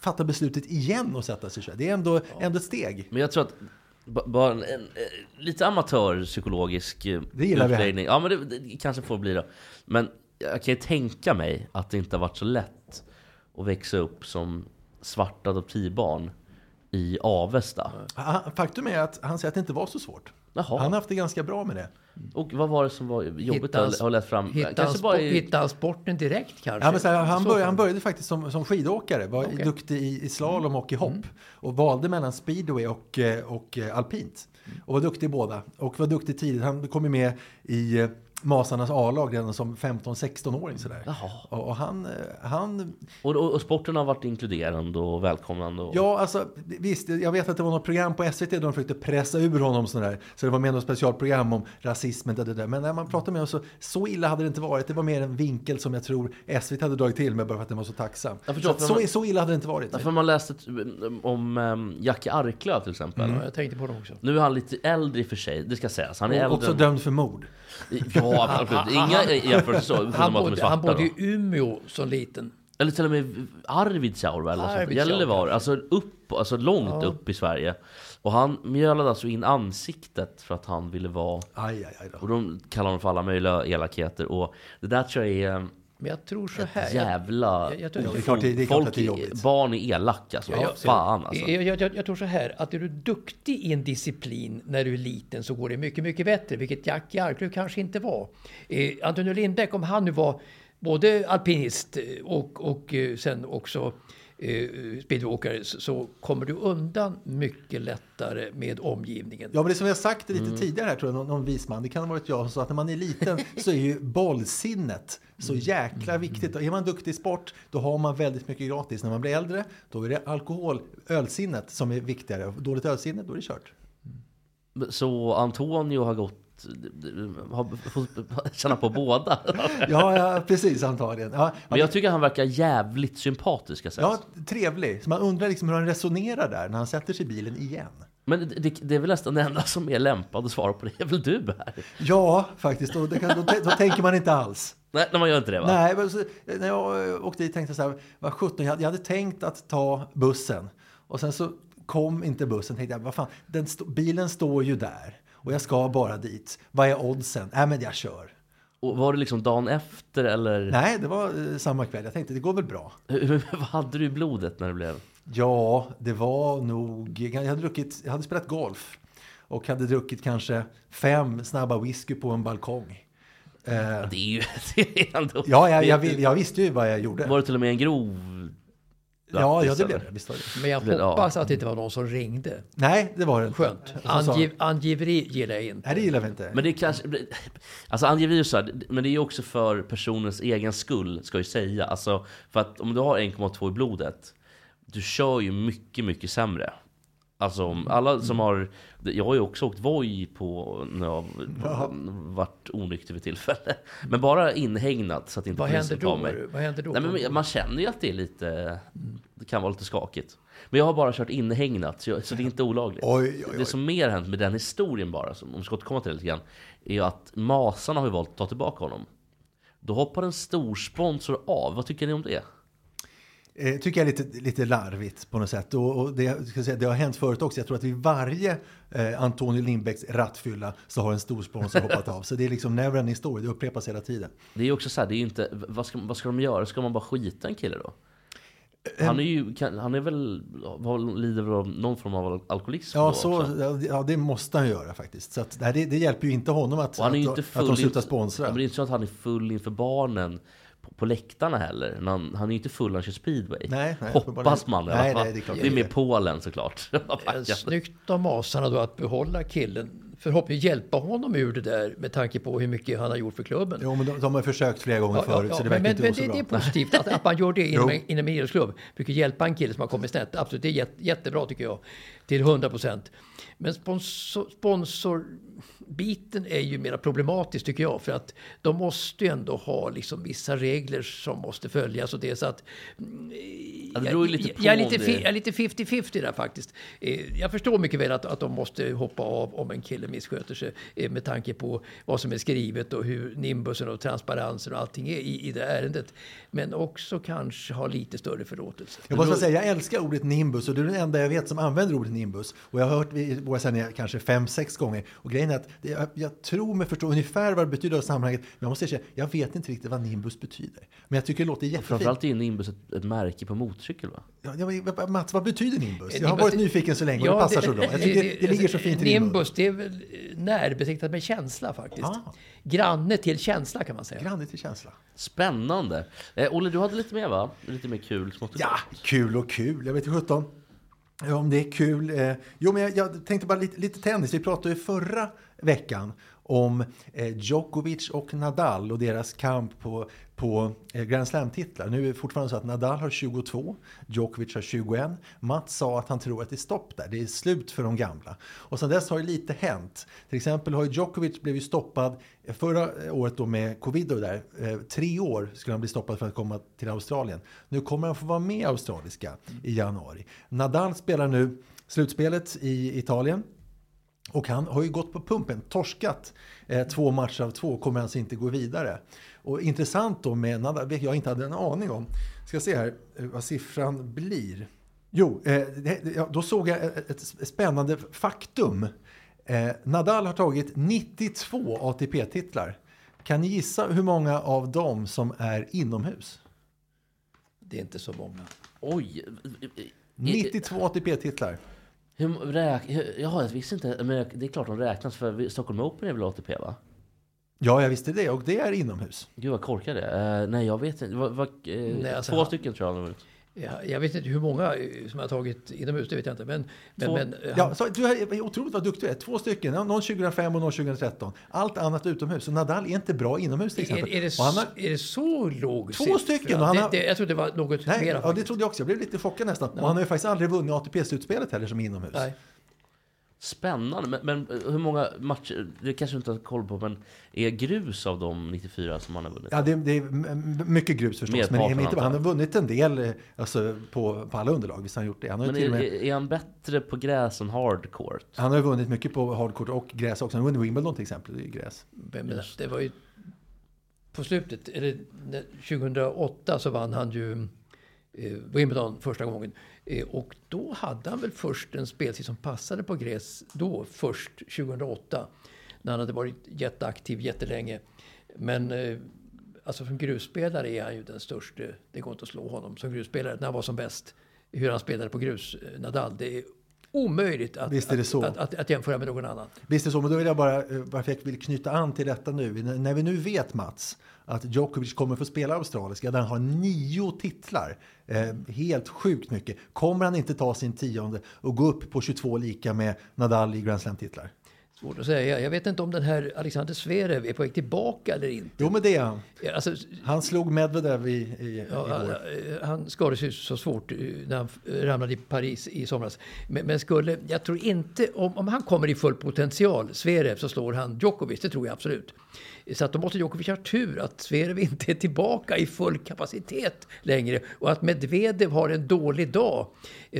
fatta beslutet igen och sätta sig själv. Det är ändå, ändå ett steg. Men jag tror att ba- bara en, en, eh, lite amatörpsykologisk eh, Det utläggning. Ja, men det, det kanske får bli då. Men jag kan ju tänka mig att det inte har varit så lätt att växa upp som svart adoptivbarn i Avesta. Han- Faktum är att han säger att det inte var så svårt. Jaha. Han har haft det ganska bra med det. Och vad var det som var jobbigt att ha lett fram? Hitta han, Kanske bara spo- i... hitta han sporten direkt kanske? Ja, men så här, han, Så började, han började faktiskt som, som skidåkare, var Okej. duktig i, i slalom och i hopp. Och valde mellan speedway och, eh, och eh, alpint. Och var duktig i båda. Och var duktig tidigt. Han kom med i eh, Masarnas A-lag redan som 15-16-åring. Sådär. Jaha. Och, och han, eh, han Och, och, och sporten har varit inkluderande och välkomnande. Och... Ja, alltså visst, jag vet att det var något program på SVT där de försökte pressa ur honom sådär. Så det var med något specialprogram om rasismen, det, det. Men när man pratade med honom så, så illa hade det inte varit. Det var mer en vinkel som jag tror SVT hade dragit till med bara för att den var så tacksam. Jag Så, förstår, för så, man- så illa hade det inte varit. Därför har man läst ett, om um, Jackie Arklöv till exempel. Ja, jag tänkte på det också. Nu är han lite äldre i och för sig, det ska sägas. Han är Och äldre också dömd för mord. Ja, absolut. Inga jämförelser Han bodde, han bodde i Umeå som liten. Eller till och med Arvidsjaur eller. Arvidsjaur, Gällivare, alltså upp, alltså långt Ja. upp i Sverige. Och han mjölade alltså in ansiktet för att han ville vara... Aj, aj, aj. Och de kallar honom för alla möjliga elakheter. Och det där tror jag är Men jag tror så här. ett jävla... Jag- jag tror- Ja, det är klart det- är klart Folk, att det är jobbigt. barn är elaka alltså. Ja, Fan alltså. Jag, jag, jag, jag tror så här, att är du duktig i en disciplin när du är liten så går det mycket, mycket bättre, vilket Jackie Arklöv kanske inte var. Eh, Antonio Lindbäck, om han nu var både alpinist eh, och, och eh, sen också speedwalkare så, så kommer du undan mycket lättare med omgivningen. Ja, men det som jag sagt lite Mm. tidigare här, tror jag, någon, någon vis man, det kan ha varit jag sa att när man är liten så är ju bollsinnet så Mm. jäkla viktigt. Och är man duktig i sport, då har man väldigt mycket gratis. När man blir äldre, då är det alkohol, ölsinnet som är viktigare. Dåligt ölsinne, då är det kört. Så Antonio har gått... Har fått känna på båda. Ja, ja precis antagligen. Ja, Men jag tycker han verkar jävligt sympatisk sägas. ja, trevlig. Så man undrar liksom hur han resonerar där när han sätter sig i bilen igen. Men det, det, är väl nästan det enda som är lämpad att svara på det, är väl du här? Ja, faktiskt. Och kan, då, då tänker man inte alls. Nej, när man gör inte det va? Nej, men så, när jag åkte dit tänkte jag så här, vad 17, jag hade, jag hade tänkt att ta bussen. Och sen så kom inte bussen, tänkte jag, vad fan, den bilen står ju där. Och jag ska bara dit. Vad är oddsen? Nej, men jag kör. Och var det liksom dagen efter eller? Nej, det var eh, samma kväll. Jag tänkte, det går väl bra. Vad hade du i blodet när det blev? Ja, det var nog... Jag hade, druckit, jag hade spelat golf. Och hade druckit kanske fem snabba whisky på en balkong. Eh, Det är ju det är ändå... ja, jag, jag, jag visste ju vad jag gjorde. Var det till och med en grov... ja, ja, det blev eller? det. Visst var det. Men jag Det- ja. hoppas att det inte var någon som ringde. Nej, det var det inte. Skönt. Angiv, angiveri gillar jag inte. Nej, det gillar vi inte. Men det är kanske... Alltså angiveri så här, men det är ju också för personens egen skull, ska jag ju säga. Alltså, för att om du har 1,2 i blodet, du kör ju mycket, mycket sämre. Alltså om alla som har... Jag har ju också åkt Voi på när jag har varit onykter vid tillfälle. Men bara inhägnat så att inte Vad polisen tar mig. Vad händer då? Nej, men man känner ju att det är lite... Det kan vara lite skakigt. Men jag har bara kört inhägnat, så, jag, så det är inte olagligt. Oj, oj, oj. Det som mer hänt med den historien bara, som, om vi ska återkomma till det lite grann, är ju att Masarna har ju valt att ta tillbaka honom. Då hoppar en stor sponsor av. Vad tycker ni om det? Eh, tycker jag är lite, lite larvigt på något sätt. Och, och det, ska säga, det har hänt förut också. Jag tror att vid varje eh, Antonio Lindbäcks rattfylla så har en stor sponsor hoppat av. Så det är liksom never story. Det upprepas hela tiden. Det är också så här, det är inte, vad ska, vad ska de göra? Ska man bara skita en kille då? Han är ju, kan, han är väl, lider väl av någon form av alkoholism Ja, så, ja, det måste han göra faktiskt. Så att, det, det, hjälper ju inte honom att, Och han är ju att, inte att de full slutar sponsra. Men det är inte så att han är full inför barnen på, läktarna heller. Men Han, han är ju inte full han kör speedway. Nej, nej, Hoppas man i alla Nej, fall. nej, det är klart det är med. Polen såklart. Snyggt av Masarna då att behålla killen. Förhoppningsvis hjälpa honom ur det där med tanke på hur mycket han har gjort för klubben. Jo, men de, de har försökt flera gånger förut så det verkar men, inte men gå så det, bra. det är positivt att, att man gör det inom, en- inom en idrottsklubb. Brukar hjälpa en kille som har kommit snett. Absolut, det är jätte, jättebra tycker jag. Till 100 procent. Men sponsor, sponsorbiten är ju mer problematisk tycker jag. För att de måste ju ändå ha liksom vissa regler som måste följas. Och det är så att Ja, det ju lite jag, jag, är lite, jag är lite 50-50 där faktiskt. Eh, Jag förstår mycket väl att, att de måste hoppa av om en kille missköter sig eh, med tanke på vad som är skrivet och hur nimbusen och transparensen och allting är i, i det ärendet. Men också kanske ha lite större förlåtelse. Jag måste säga, jag älskar ordet nimbus och du är den enda jag vet som använder ordet nimbus. Och jag har hört i våra sändningar kanske fem, sex gånger. Och grejen är att jag, jag tror mig förstå ungefär vad det betyder i sammanhanget. Men jag måste säga, jag vet inte riktigt vad nimbus betyder. Men jag tycker det låter jättefint. Framförallt är Nimbus ett, ett märke på motorcykel va? Ja, vet- Mats, vad betyder nimbus? Jag har varit nyfiken så länge och det passar så bra. Jag tycker det, det ligger så fint i. Nimbus, det är väl eh, närbesläktat med känsla faktiskt. Ah. Granne till känsla kan man säga. Granne till känsla. Spännande! Eh, Olle, du hade lite mer va? Lite mer kul smått Ja, kul och kul. Jag vet inte sjutton ja, om det är kul. Eh, jo, men jag, jag tänkte bara lite, lite tennis. Vi pratade ju förra veckan om eh, Djokovic och Nadal och deras kamp på, på eh, Grand Slam-titlar. Nu är det fortfarande så att Nadal har 22, Djokovic har 21. Mats sa att han tror att det är stopp där, det är slut för de gamla. Och sedan dess har ju lite hänt. Till exempel har ju Djokovic blivit stoppad eh, förra året då med covid och där. Tre år skulle han bli stoppad för att komma till Australien. Nu kommer han få vara med i australiska i januari. Nadal spelar nu slutspelet i Italien. Och han har ju gått på pumpen, torskat eh, två matcher av två, kommer alltså inte gå vidare. Och intressant då med Nadal, jag inte hade en aning om. Ska se här eh, vad siffran blir. Jo, eh, det, ja, då såg jag ett, ett spännande faktum. Eh, Nadal har tagit 92 ATP-titlar. Kan ni gissa hur många av dem som är inomhus? Det är inte så många. Oj! 92 ATP-titlar. Hur, räk, jaha, jag visste inte. Men det är klart de räknas för Stockholm Open är väl ATP va? Ja, jag visste det och det är inomhus. Gud vad korkad jag är. Eh, nej, jag vet inte. Vad, vad, eh, Nej, alltså, två han- stycken tror jag han har vunnit. Ja, jag vet inte hur många eh, som har tagit inomhus, det vet jag inte. Men, men, Två. men eh, Ja, han, så, du är otroligt vad duktig du är. Två stycken, ja, någon 2005 och någon 2013. Allt annat utomhus. Så Nadal är inte bra inomhus till exempel. är, är, det, han har, så- är det så låg Två stycken, och han det, har- det, jag trodde det var något nej, mera ja, det trodde jag också. Jag blev lite chockad nästan. Och han har ju faktiskt aldrig vunnit ATP-slutspelet heller som inomhus. Nej. Spännande. Men, men eh, hur många matcher, det kanske du inte har koll på, men är grus av de 94 som han har vunnit? Ja, det, det är mycket grus förstås. Men, Merparten, men inte, han jag. har vunnit en del eh, alltså, på, på alla underlag. Visst har han gjort det. Han har, ju Men är, med, är han bättre på gräs än hardcourt? han har ju vunnit mycket på hardcourt och gräs också. Han har vunnit Wimbledon till exempel. Det är ju gräs. Men, det var ju på slutet, eller när- 2008 så vann han ju eh, Wimbledon första gången. Eh, och då hade han väl först en speltid som passade på gräs då, först 2008. När han hade varit jätteaktiv jättelänge. Men eh, alltså som grusspelare är han ju den största. Det går inte att slå honom som grusspelare när han var som bäst. Hur han spelade på grus, eh, Nadal. Det är omöjligt att, Visst är det så. att, att, att jämföra med någon annan. Visst är det så, men då vill jag bara, eh, varför jag vill knyta an till detta nu. När vi nu vet Mats, att Djokovic kommer få spela australiska, där han har nio titlar. Eh, helt sjukt mycket. Kommer han inte ta sin tionde och gå upp på 22 lika med Nadal i Grand Slam-titlar? Svårt att säga. Jag vet inte om den här Alexander Zverev är på väg tillbaka eller inte. Jo, men det är han. Alltså, Han slog Medvedev i, i, ja, igår. han- han skadades ju så svårt eh, när han eh, ramlade i Paris i somras. Men, men skulle, jag tror inte, om, om han kommer i full potential, Zverev, så slår han Djokovic. Det tror jag absolut. Så att då måste Djokovic ha tur att Zverev inte är tillbaka i full kapacitet längre och att Medvedev har en dålig dag.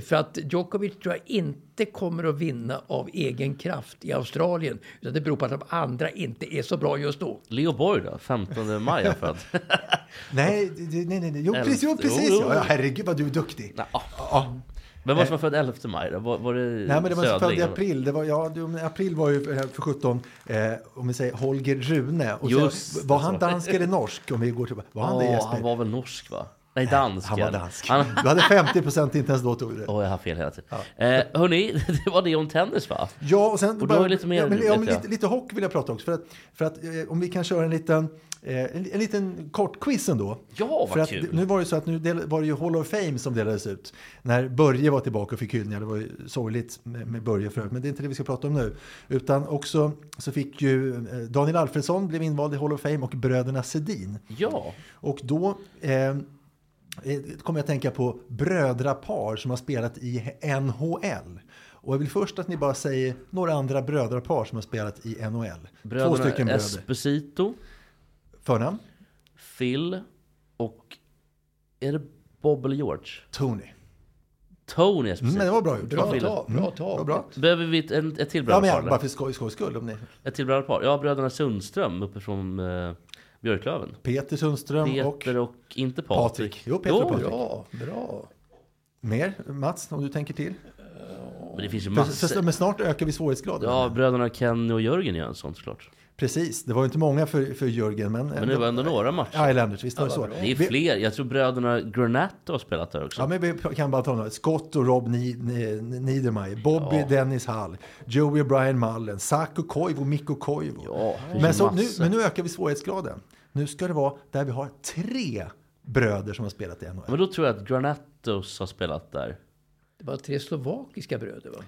För att Djokovic tror jag inte inte kommer att vinna av egen kraft i Australien. Utan det beror på att de andra inte är så bra just då. Leo Borg då? 15 maj är född. Nej, det- nej, nej, nej. Jo, precis. Jo, precis. jo. Ja, ja, herregud vad du är duktig. Ja. Ja. Vem var det som var född 11 maj då? Var, var det Nej, men det var född Södling? i april. Det var, ja, april var ju eh, för 17, eh, om vi säger Holger Rune. Och Just så, var det, han dansk eller norsk? Om vi går tillbaka. Var han det Åh, Jesper? han var väl norsk va? Nej, dansk. Han var ja. dansk. Han, Du hade 50 procent, inte ens då tog det. Åh, jag har fel hela tiden. Eh, hörni, det var det om tennis va? Ja, och sen Och ju lite mer, ja, men, ja, men lite, lite hockey vill jag prata också. För att, för att eh, om vi kan köra en liten, eh, en, en liten kort quiz ändå. Ja, vad för att, kul. Nu var det så att nu del, var det ju Hall of Fame som delades ut. När Börje var tillbaka och fick hyllningar. Det var ju sorgligt med, med Börje förut, men det är inte det vi ska prata om nu. Utan också så fick ju eh, Daniel Alfredsson blev invald i Hall of Fame och bröderna Sedin. Ja, Och då eh, kommer jag att tänka på brödrapar som har spelat i NHL. Och jag vill först att ni bara säger några andra brödrapar som har spelat i NHL. Två bröderna stycken bröder. Esposito, Förnamn? Phil och... Är det Bob eller George? Tony. Tony Mm, Esposito. men det var bra gjort. Bra Phil. tag, bra. Bra, bra. Behöver vi ett, ett till Ja, men brödrapar? ja, bara för skoj, skojs skull. Om ni. Ett till brödrapar? Ja, bröderna Sundström uppifrån eh, Björklöven. Peter Sundström Peter och och, inte Patrik. Patrik. Jo, Peter och Patrik. Bra, bra. mer. Mats, om du tänker till. Men det finns ju massor. för, men snart ökar vi svårighetsgraden. Ja, bröderna Kenny och Jörgen gör en sån såklart. Precis, det var ju inte många för, för Jörgen. Men, Men det var ändå några matcher. Islanders, visst var det så. Det är fler. Jag tror bröderna Granato har spelat där också. Ja, men vi kan bara ta några. Scott och Rob Ni- Ni- Niedermayer, Bobby Ja. Dennis Hall, Joey Brian Mullen, Saku Koivu, Mikko Koivu. Ja, men, så, nu, men nu ökar vi svårighetsgraden. Nu ska det vara där vi har tre bröder som har spelat i NHL. Men då tror jag att Granatos har spelat där. Det var tre slovakiska bröder va?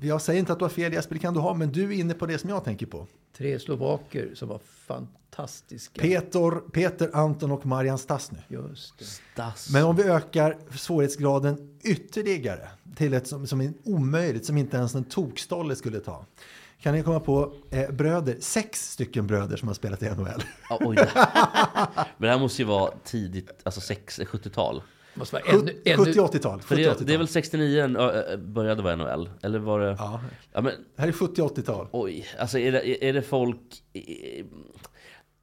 Jag säger inte att du har fel Jesper, det kan du ha, men du är inne på det som jag tänker på. Tre slovaker som var fantastiska. Peter, Peter Anton och Marian Stasny. Just det. Stas. Men om vi ökar svårighetsgraden ytterligare till ett som, som är omöjligt, som inte ens en tokstolle skulle ta. Kan ni komma på eh, bröder, sex stycken bröder som har spelat i NHL? Ja, oj, det. Men det här måste ju vara tidigt, alltså sex- 70-tal. Det måste vara ännu, ännu, 70-80-tal. För det, 70-80-tal. det är väl 69 den ö, ö, började vara NHL? Eller var det... Ja, Ja, men det här är 70-80-tal. oj, alltså är det, är det folk...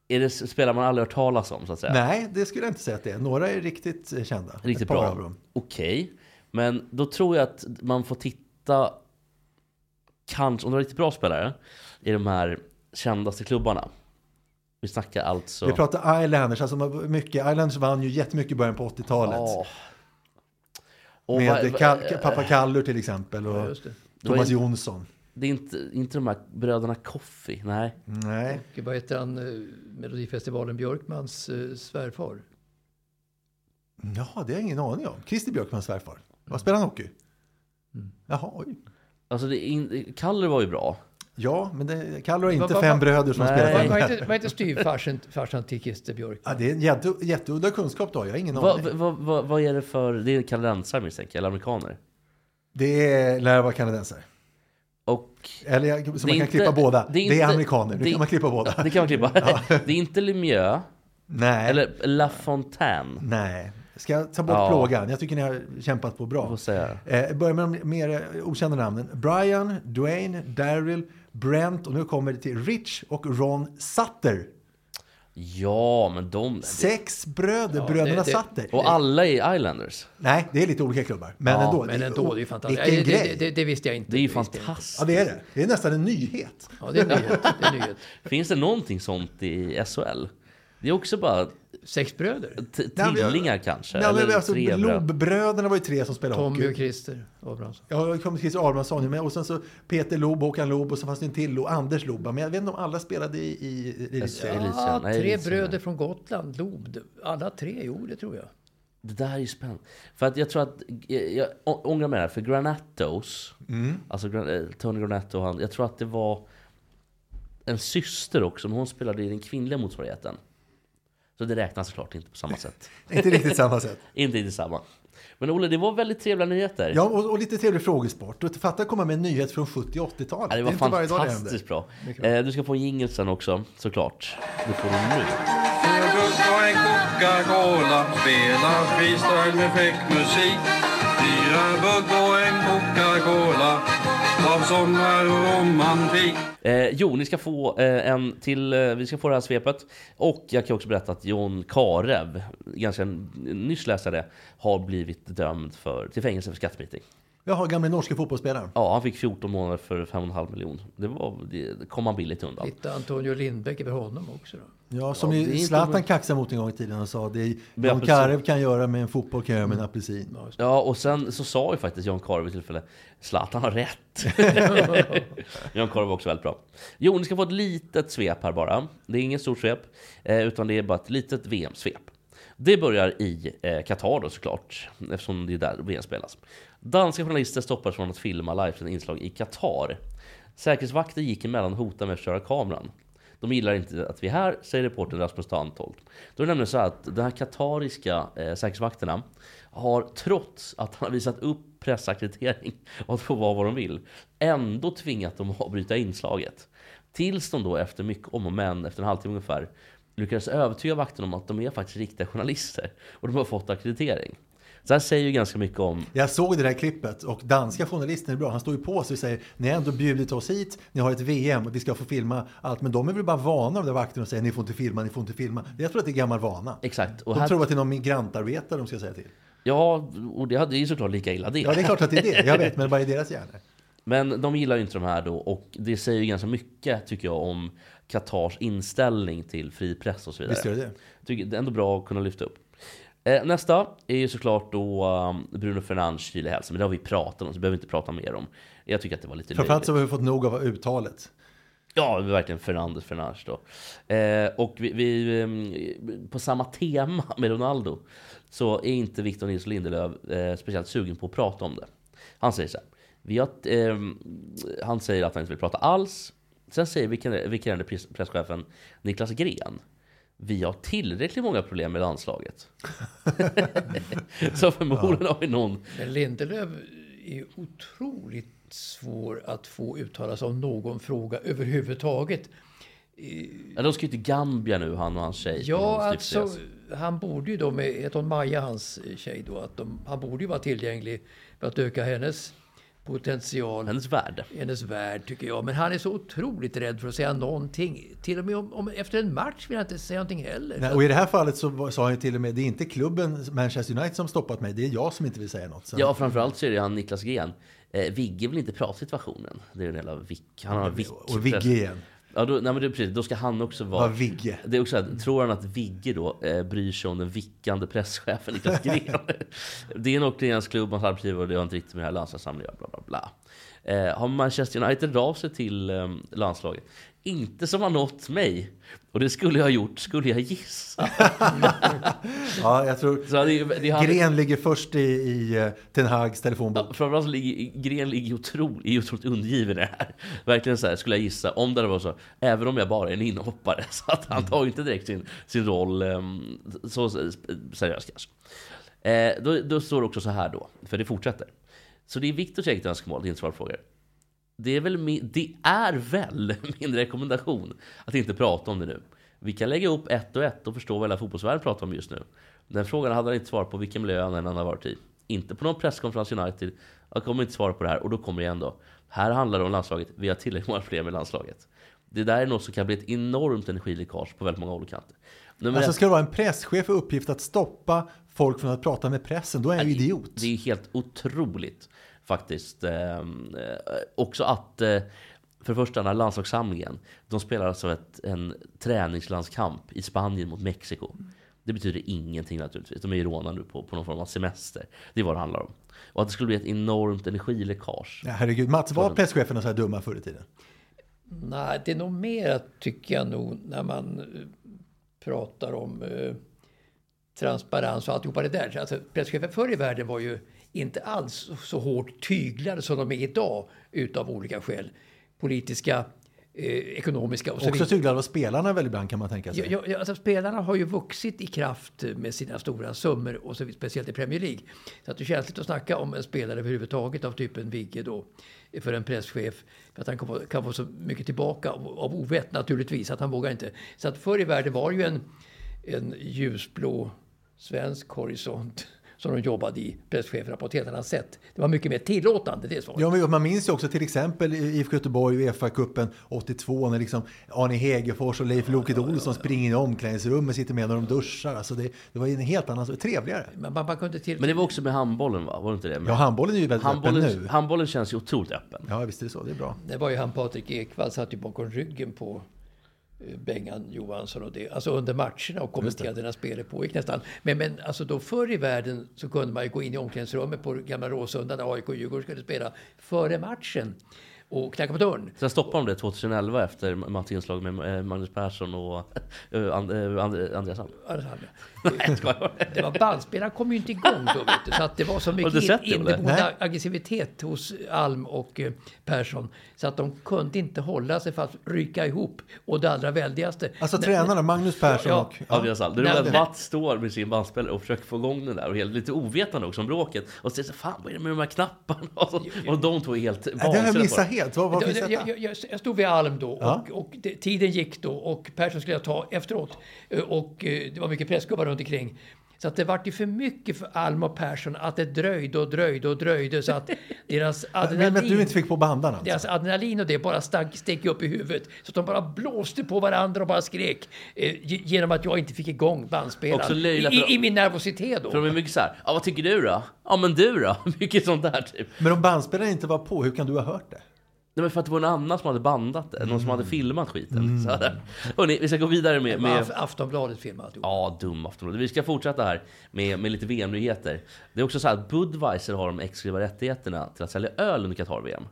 Är det spelar man aldrig hört talas om så att säga? Nej, det skulle jag inte säga att det är. Några är riktigt eh, kända. Riktigt bra. Okej, men då tror jag att man får titta, kanske, om du har riktigt bra spelare, i de här kändaste klubbarna. Vi snackar alltså... Vi pratar Islanders, alltså mycket, Islanders vann ju jättemycket i början på 80-talet. Ja. Och Med vad- vad- Kal- Pappa Kallur till exempel och Ja. Thomas Jonsson. Det är inte, inte de här bröderna Coffey, nej. Nej, Och Vad heter han, eh, Melodifestivalen Björkmans eh, svärfar? ja, det har jag ingen aning om. Christer Björkmans svärfar. Vad spelar han hockey? Mm. Jaha, oj. Alltså, det in, Kaller var ju bra. Ja, men det, Kallur har inte Va- va- fem va- bröder som Nej. spelar Vad, i vad NHL. heter, vad heter styvfarsan farsan till Christer Ja, Björkman? det är en jätte, jätteudda kunskap då, jag har ingen Vad aning. va, va, vad är det för... Det är kanadensare misstänker jag, eller amerikaner. Det är, lär vara kanadensare. Och... Eller jag- så man är kan inte- klippa båda. det Det är är, inte- amerikaner, det, det- kan man klippa båda. Det kan man klippa. det är inte Lemieux, Nej, eller La Fontaine. nej. Ska jag ta bort Ja. plågan? Jag tycker ni har kämpat på bra. Eh, börjar med de mer okända namnen. Brian, Dwayne, Daryl, Brent och nu kommer det till Rich och Ron Sutter. Ja, men de... Sex bröder, Ja, bröderna det- det- Sutter. Och alla är Islanders. Nej, det är lite olika klubbar. Men Ja, ändå. Men ändå, det är fantastiskt. Vilken grej. det, det, det visste jag inte. Det är ju fantastiskt. Ja, det är det. Det är nästan en nyhet. Ja, det är en nyhet. Det är en nyhet. Finns det någonting sånt i SHL? Det är också bara Sex bröder. t- jag- tvillingar kanske? Nej, men eller alltså? Lob-bröderna var ju tre som spelade Tommy hockey. och Christer Abrahamsson. Ja, kom Christer Abrahamsson med. Och sen så Peter Lob, Håkan Lob och så fanns det en till Lob, Anders Lob. Men jag vet inte om alla spelade i, i, i elitserien. Elitserien. Ja, Nej, tre elitserien. bröder från Gotland, Lob. Alla tre, jo det tror jag. Det där är ju spännande. För att jag tror att, jag, jag å- ångrar mig där, för Granatos, Mm. alltså eh, Tony Granato, han, jag tror att det var en syster också, men hon spelade i den kvinnliga motsvarigheten. Så det räknas såklart inte på samma sätt. Inte riktigt samma sätt. inte riktigt samma. Men Olle, det var väldigt trevliga nyheter. Ja, och, och lite trevlig frågesport. Och fatta komma med en nyhet från 70 och 80-talet. Ja, det var det fantastiskt bra. Eh, du ska få en jingle sen också, såklart. Det får du nu. En Coca-Cola Spela freestyle med fräck musik Fyra bugg och en Coca-Cola sommarromantik Eh, jo, ni ska få eh, en till, eh, vi ska få det här svepet. Och jag kan också berätta att Jon Karev, ganska nyss läste jag det, har blivit dömd för, till fängelse för skattesmitning. Jaha, gamla norska fotbollsspelaren. Ja, han fick 14 månader för 5,5 miljoner. Det, var, det kom han billigt undan. Lite Antonio Lindbäck över honom också. Då. Ja, som Ja, ju inte- Zlatan kaxade mot en gång i tiden och sa det apelsin. Karev kan göra med en fotboll kan göra med en apelsin. Ja, och sen så sa ju faktiskt John Karev vid tillfälle Zlatan har rätt. John Karev var också väldigt bra. Jo, ni ska få ett litet svep här bara. Det är ingen stort svep, eh, utan det är bara ett litet VM-svep. Det börjar i eh, Qatar då såklart, eftersom det är där VM spelas. Danska journalister stoppades från att filma livesända inslag i Qatar. Säkerhetsvakter gick emellan och hotade med att köra kameran. De gillar inte att vi är här, säger reportern Rasmus Dantolt. Då är det nämligen så att de här katariska eh, säkerhetsvakterna har trots att han har visat upp pressackreditering och att få vara vad de vill, ändå tvingat dem att avbryta inslaget. Tills de då efter mycket om och men, efter en halvtimme ungefär, lyckades övertyga vakterna om att de är faktiskt riktiga journalister och de har fått akkreditering. Så det här säger ju ganska mycket om Jag såg det där klippet och danska journalisten är bra. Han står ju på sig och säger ni har ändå bjudit oss hit, ni har ett VM och vi ska få filma allt. Men de är väl bara vana av de där vakterna och säger ni får inte filma, ni får inte filma. Jag tror att det är gammal vana. Exakt. Och De här, tror att det är någon migrantarbetare de ska säga till. Ja, och det hade ju såklart lika illa det. Ja, det är klart att det är det. Jag vet, men bara i deras hjärnor. Men de gillar ju inte de här då och det säger ju ganska mycket tycker jag om Qatars inställning till fri press och så vidare. Visst gör det det. Tycker det är ändå bra att kunna lyfta upp. Eh, nästa är ju såklart då um, Bruno Fernandes kyliga hälsa, men det har vi pratat om så det behöver vi inte prata mer om. Jag tycker att det var lite Framförallt så löjligt. har vi fått nog av uttalet. Ja, verkligen Fernandes Fernandes då. Eh, och vi, vi, ehm, på samma tema med Ronaldo så är inte Victor Nilsson Lindelöf eh, speciellt sugen på att prata om det. Han säger så här. Vi har, ehm, han säger att han inte vill prata alls. Sen säger vikarierande vikarierande press- presschefen Niklas Gren. Vi har tillräckligt många problem med landslaget. så förmodligen har vi någon Men Lindelöf är otroligt svår att få uttala sig om någon fråga överhuvudtaget. Ja, de ska ju till Gambia nu, han och hans tjej. Ja, alltså, han borde ju då med, heter hon Maja, hans tjej då, att de, han borde ju vara tillgänglig för att öka hennes potential. Hennes värld. Hennes värld, tycker jag. Men han är så otroligt rädd för att säga någonting. Till och med om, om efter en match vill han inte säga någonting heller. Nej, och i det här fallet så sa han ju till och med det är inte klubben Manchester United som stoppat mig, det är jag som inte vill säga något. Så Ja, framförallt så är det han Niklas Gren. Eh, Vigge vill inte prata situationen. Det är den jävla Vick. Han har Vick. Och Vigge igen. Ja, då, nej, men det precis. Då ska han också vara... Ja, Vigge. Det är också att, tror han att Vigge då eh, bryr sig om den vickande presschefen Niklas Gren? det är nog till hans klubb, hans arbetsgivare och det har inte riktigt med det här landslagssamlingen bla bla bla. Eh, har Manchester United av sig till eh, landslaget? Inte som har nått mig. Och det skulle jag ha gjort, skulle jag gissa. Ja, jag tror Så det, det hade, Gren ligger först i, i eh, Ten Hags telefonbok. Ja, framförallt ligger Gren ligger otroligt, är otroligt undergiven det här. Verkligen så här, skulle jag gissa. Om det var så, även om jag bara är en inhoppare. Så att han tar ju inte direkt sin, sin roll um, så seriöst kanske. Eh, då, då står det också så här då, för det fortsätter. Så det är Viktors eget önskemål, det är inte svar på frågor. Det är, väl min, det är väl min rekommendation att inte prata om det nu. Vi kan lägga upp ett och ett och förstå vad hela fotbollsvärlden pratar om just nu. Den frågan hade han inte svarat på vilken miljö han än har varit i. Inte på någon presskonferens i United. Jag kommer inte svara på det här och då kommer det igen då. Här handlar det om landslaget. Vi har tillräckligt många problem med landslaget. Det där är något som kan bli ett enormt energiläckage på väldigt många olika kanter. Nummer Alltså ska det vara en presschef för uppgift att stoppa folk från att prata med pressen, då är han ju idiot. Det är helt otroligt faktiskt. Eh, eh, också att, eh, för det första, den här landslagssamlingen. De spelar alltså ett, en träningslandskamp i Spanien mot Mexiko. Det betyder ingenting naturligtvis. De är i Roma nu på, på någon form av semester. Det är vad det handlar om. Och att det skulle bli ett enormt energiläckage. Ja, herregud, Mats, var presscheferna så här dumma förr i tiden? Nej, det är nog mer, tycker jag nog, när man eh, pratar om eh, transparens och alltihopa det där. Alltså, presschefer förr i världen var ju inte alls så hårt tyglade som de är idag utav olika skäl. Politiska, eh, ekonomiska och så Också vidare. tyglade av spelarna väl ibland kan man tänka sig. Ja, ja, alltså spelarna har ju vuxit i kraft med sina stora summor och så, speciellt i Premier League. Så att det är känsligt att snacka om en spelare överhuvudtaget av typen Vigge då för en presschef. För att han kan få, kan få så mycket tillbaka av, av ovett naturligtvis att han vågar inte. Så att förr i världen var ju en, en ljusblå svensk horisont som de jobbade i, presscheferna, på ett helt annat sätt. Det var mycket mer tillåtande, det svaret. Ja, men man minns ju också till exempel i IFK Göteborg och Uefa-cupen 82 när liksom Arne Hegerfors och Leif Loket Olsson springer in i omklädningsrummet, sitter med när de duschar. Alltså det, det var en helt annan, trevligare. Men, man, man kunde till... Men det var också med handbollen va? Var det inte det? Med? Ja, handbollen är ju väldigt handbollen, öppen nu. handbollen känns ju otroligt öppen. Ja, visst är det så. Det är bra. Det var ju han Patrik Ekwall satt ju bakom ryggen på Bengan Johansson och det, alltså under matcherna och kommenterade när spelet pågick nästan. Men, men alltså då förr i världen så kunde man ju gå in i omklädningsrummet på gamla Råsunda när AIK och Djurgården skulle spela före matchen och knacka på dörren. Sen stoppade de det 2011 efter Mats inslag med eh, Magnus Persson och eh, And, eh, And, Andreas Alm. Nej. Det var bandspelaren kom ju inte igång då vet du, så att det var så mycket in, inneboende aggressivitet hos Alm och eh, Persson så att de kunde inte hålla sig för att ryka ihop. Och det allra väldigaste. Alltså tränarna, Magnus Persson Ja, och... Andreas Alm. Det är att. Mats står med sin bandspelare och försöker få igång den där och är lite ovetande också om bråket. Och säger så fan vad är det med de här knapparna? Och, så, och de två är helt Nej, det har jag vansinniga missat helt. Vad, vad jag, jag, jag stod vid Alm då och, Ja. och det, tiden gick då och Persson skulle jag ta efteråt. Eh, Och eh, det var mycket pressgubbar runt omkring. Så att det vart ju för mycket för Alm och Persson att det dröjde och dröjde och dröjde så att deras adrenalin... men att du inte fick på bandan alltså? Deras adrenalin och det bara stack, steg upp i huvudet. Så att de bara blåste på varandra och bara skrek. Eh, ge- genom att jag inte fick igång bandspelaren. löjliga I, I min nervositet då. För de är mycket så här, ja vad tycker du då? Ja men du då? Mycket sånt där typ. Men om bandspelaren inte var på, hur kan du ha hört det? Nej men för att det var någon annan som hade bandat det, någon som Mm. hade filmat skiten. Så här. Hörrni, vi ska gå vidare med... med... Af- Aftonbladet alltihop. Ja, dum Aftonbladet. Vi ska fortsätta här med, med lite VM-nyheter. Det är också så här att Budweiser har de exklusiva rättigheterna till att sälja öl under Qatar-VM.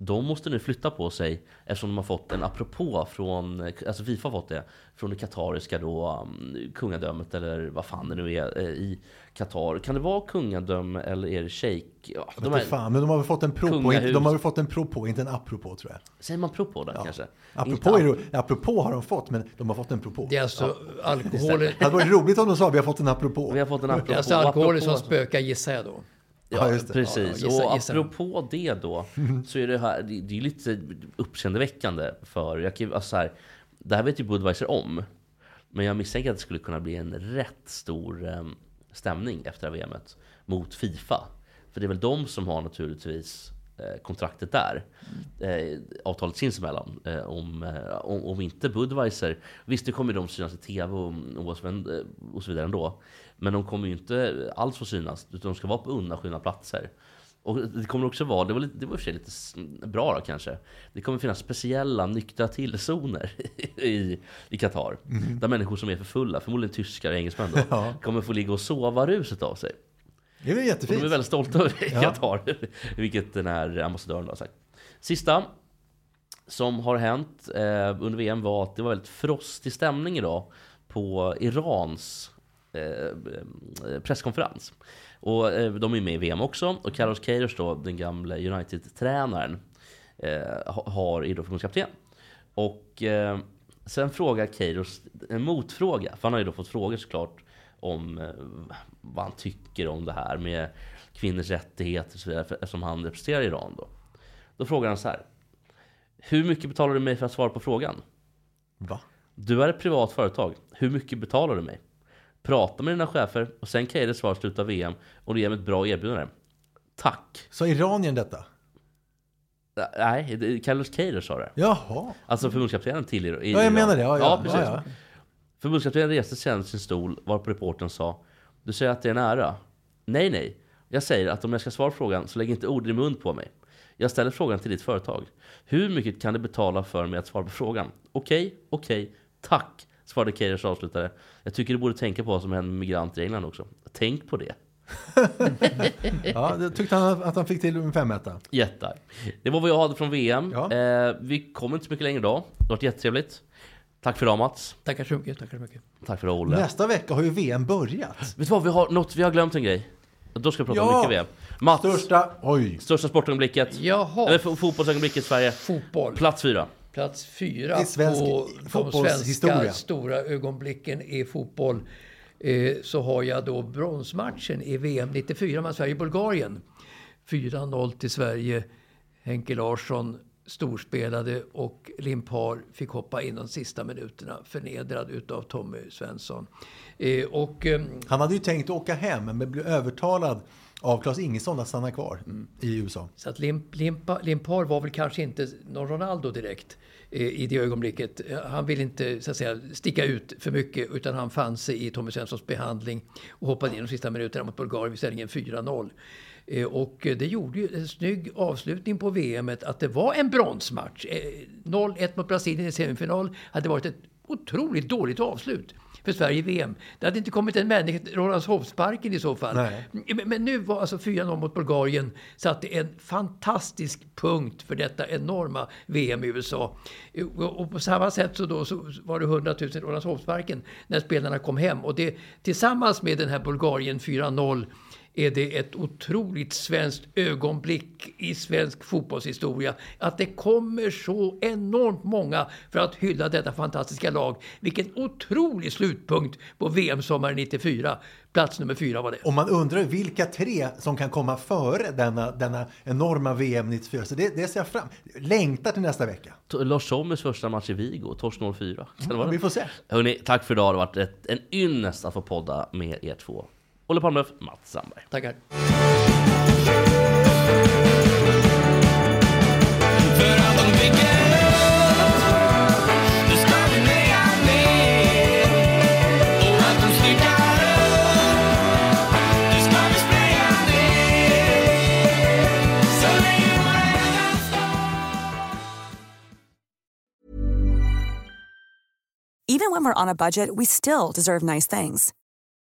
De måste nu flytta på sig eftersom de har fått en apropå från, alltså Fifa har fått det, från det katariska då, um, kungadömet eller vad fan det nu är eh, i Qatar. Kan det vara kungadöme eller är det shejk? Ja, De är, fan, men de har väl fått en propå, inte, de har väl fått en propå, inte en apropå tror jag. säger man propå där kanske? Apropå, är, det- apropå har de fått, men de har fått en propå. Det är alltså alkoholen, Det hade varit roligt om de sa vi har fått en apropå. Vi har fått en apropå. det är alltså alkoholen som spökar gissar jag då. Ja, Ja, precis. Ja, gissa- och gissa. apropå det då, så är det här, det är ju lite uppseendeväckande för, jag kan, alltså så här, det här vet ju Budweiser om, men jag misstänker att det skulle kunna bli en rätt stor eh, stämning efter det här VMet mot Fifa. För det är väl de som har naturligtvis eh, kontraktet där, eh, avtalet sinsemellan. Eh, om, eh, om, om inte Budweiser, visst det kommer de synas i TV och, eh, och så vidare ändå. Men de kommer ju inte alls få synas, utan de ska vara på undanskymda platser. Och det kommer också vara, det var, lite, det var i och för sig lite bra då kanske. Det kommer finnas speciella nyktra tillzoner i, i Qatar. Där människor som är för fulla, förmodligen tyskar och engelsmän då, Ja. kommer få ligga och sova ruset av sig. Det är väl Och de jättefint. är väldigt stolta över Ja. Qatar, vilket den här ambassadören har sagt. Sista som har hänt eh, under VM var att det var väldigt frostig stämning idag på Irans eh, eh, presskonferens. Och eh, de är med i VM också. Och Carlos Queiroz då, den gamla United-tränaren, eh, ha- har är då förbundskapten. Och eh, sen frågar Queiroz en motfråga, för han har ju då fått frågor såklart om vad han tycker om det här med kvinnors rättigheter och så vidare, för- eftersom han representerar Iran då. Då frågar han så här. Hur mycket betalar du mig för att svara på frågan? Va? Du är ett privat företag. Hur mycket betalar du mig? Prata med dina chefer och sen kan jag ge dig svar i slutet av VM och du ger mig ett bra erbjudande. Tack! Sa Iranien detta? Nej, Carlos Queiroz sa det. Jaha. Alltså förbundskaptenen till Iran. Ja, jag menar det. Ja, ja. precis. Ja, ja. Förbundskaptenen reste i sin stol varpå reportern sa Du säger att det är en ära? Nej, nej. Jag säger att om jag ska svara på frågan så lägg inte ord i mun på mig. Jag ställer frågan till ditt företag. Hur mycket kan du betala för mig att svara på frågan? Okej, okej, tack, svarade Keyres och avslutade. Jag tycker du borde tänka på vad som händer med migranter i England också. Tänk på det. ja, det tyckte han att han fick till en femetta. Jättar. Det var vad jag hade från VM. Ja. Eh, vi kommer inte så mycket längre idag. Det har varit jättetrevligt. Tack för idag Mats. Tackar så mycket. Tackar så mycket. Tack för idag Olle. Nästa vecka har ju VM börjat. Vet du vad, vi har, något, vi har glömt en grej. Då ska vi prata Ja. mycket VM. Mats, största, oj. största sportögonblicket. Jaha, Eller fo- fotbollsögonblicket i Sverige. fotboll. Plats fyra. Plats fyra svensk på de svenska stora ögonblicken i fotboll. Eh, så har jag då bronsmatchen i VM 94 mellan Sverige och Bulgarien. 4-0 till Sverige. Henke Larsson storspelade och Limpar fick hoppa in de sista minuterna förnedrad utav Tommy Svensson. Eh, och, eh, Han hade ju tänkt åka hem men blev övertalad av Claes Ingesson att stanna kvar i USA. så att Limp, Limpa, Limpar var väl kanske inte någon Ronaldo direkt i det ögonblicket. Eh, han ville inte så att säga, sticka ut för mycket utan han fann sig i Tommy Svenssons behandling och hoppade in de sista minuterna mot Bulgarien vid ställningen 4-0. Eh, och det gjorde ju en snygg avslutning på VM att det var en bronsmatch. Eh, 0-1 mot Brasilien i semifinal hade varit ett otroligt dåligt avslut för Sverige i VM. Det hade inte kommit en människa till Rålambshovsparken i så fall. Nej. Men, nu var alltså 4-0 mot Bulgarien satte en fantastisk punkt för detta enorma VM i USA. Och och på samma sätt så, då, så var det 100 000 i Rålambshovsparken när spelarna kom hem. Och det tillsammans med den här Bulgarien 4-0 är det ett otroligt svenskt ögonblick i svensk fotbollshistoria. Att det kommer så enormt många för att hylla detta fantastiska lag. Vilken otrolig slutpunkt på VM-sommaren 94. Plats nummer fyra var det. Och man undrar vilka tre som kan komma före denna, denna enorma VM 94. Så det, det ser jag fram Längtar till nästa vecka. Lars Sommers första match i Vigo, torsk 04. Kan det vara Vi får se. Hörrni, tack för idag. Det har varit ett, en ynnest att få podda med er två. Olle Palmlöf, Mats Sandberg. Tackar. Even when we're on a budget, we still deserve nice things.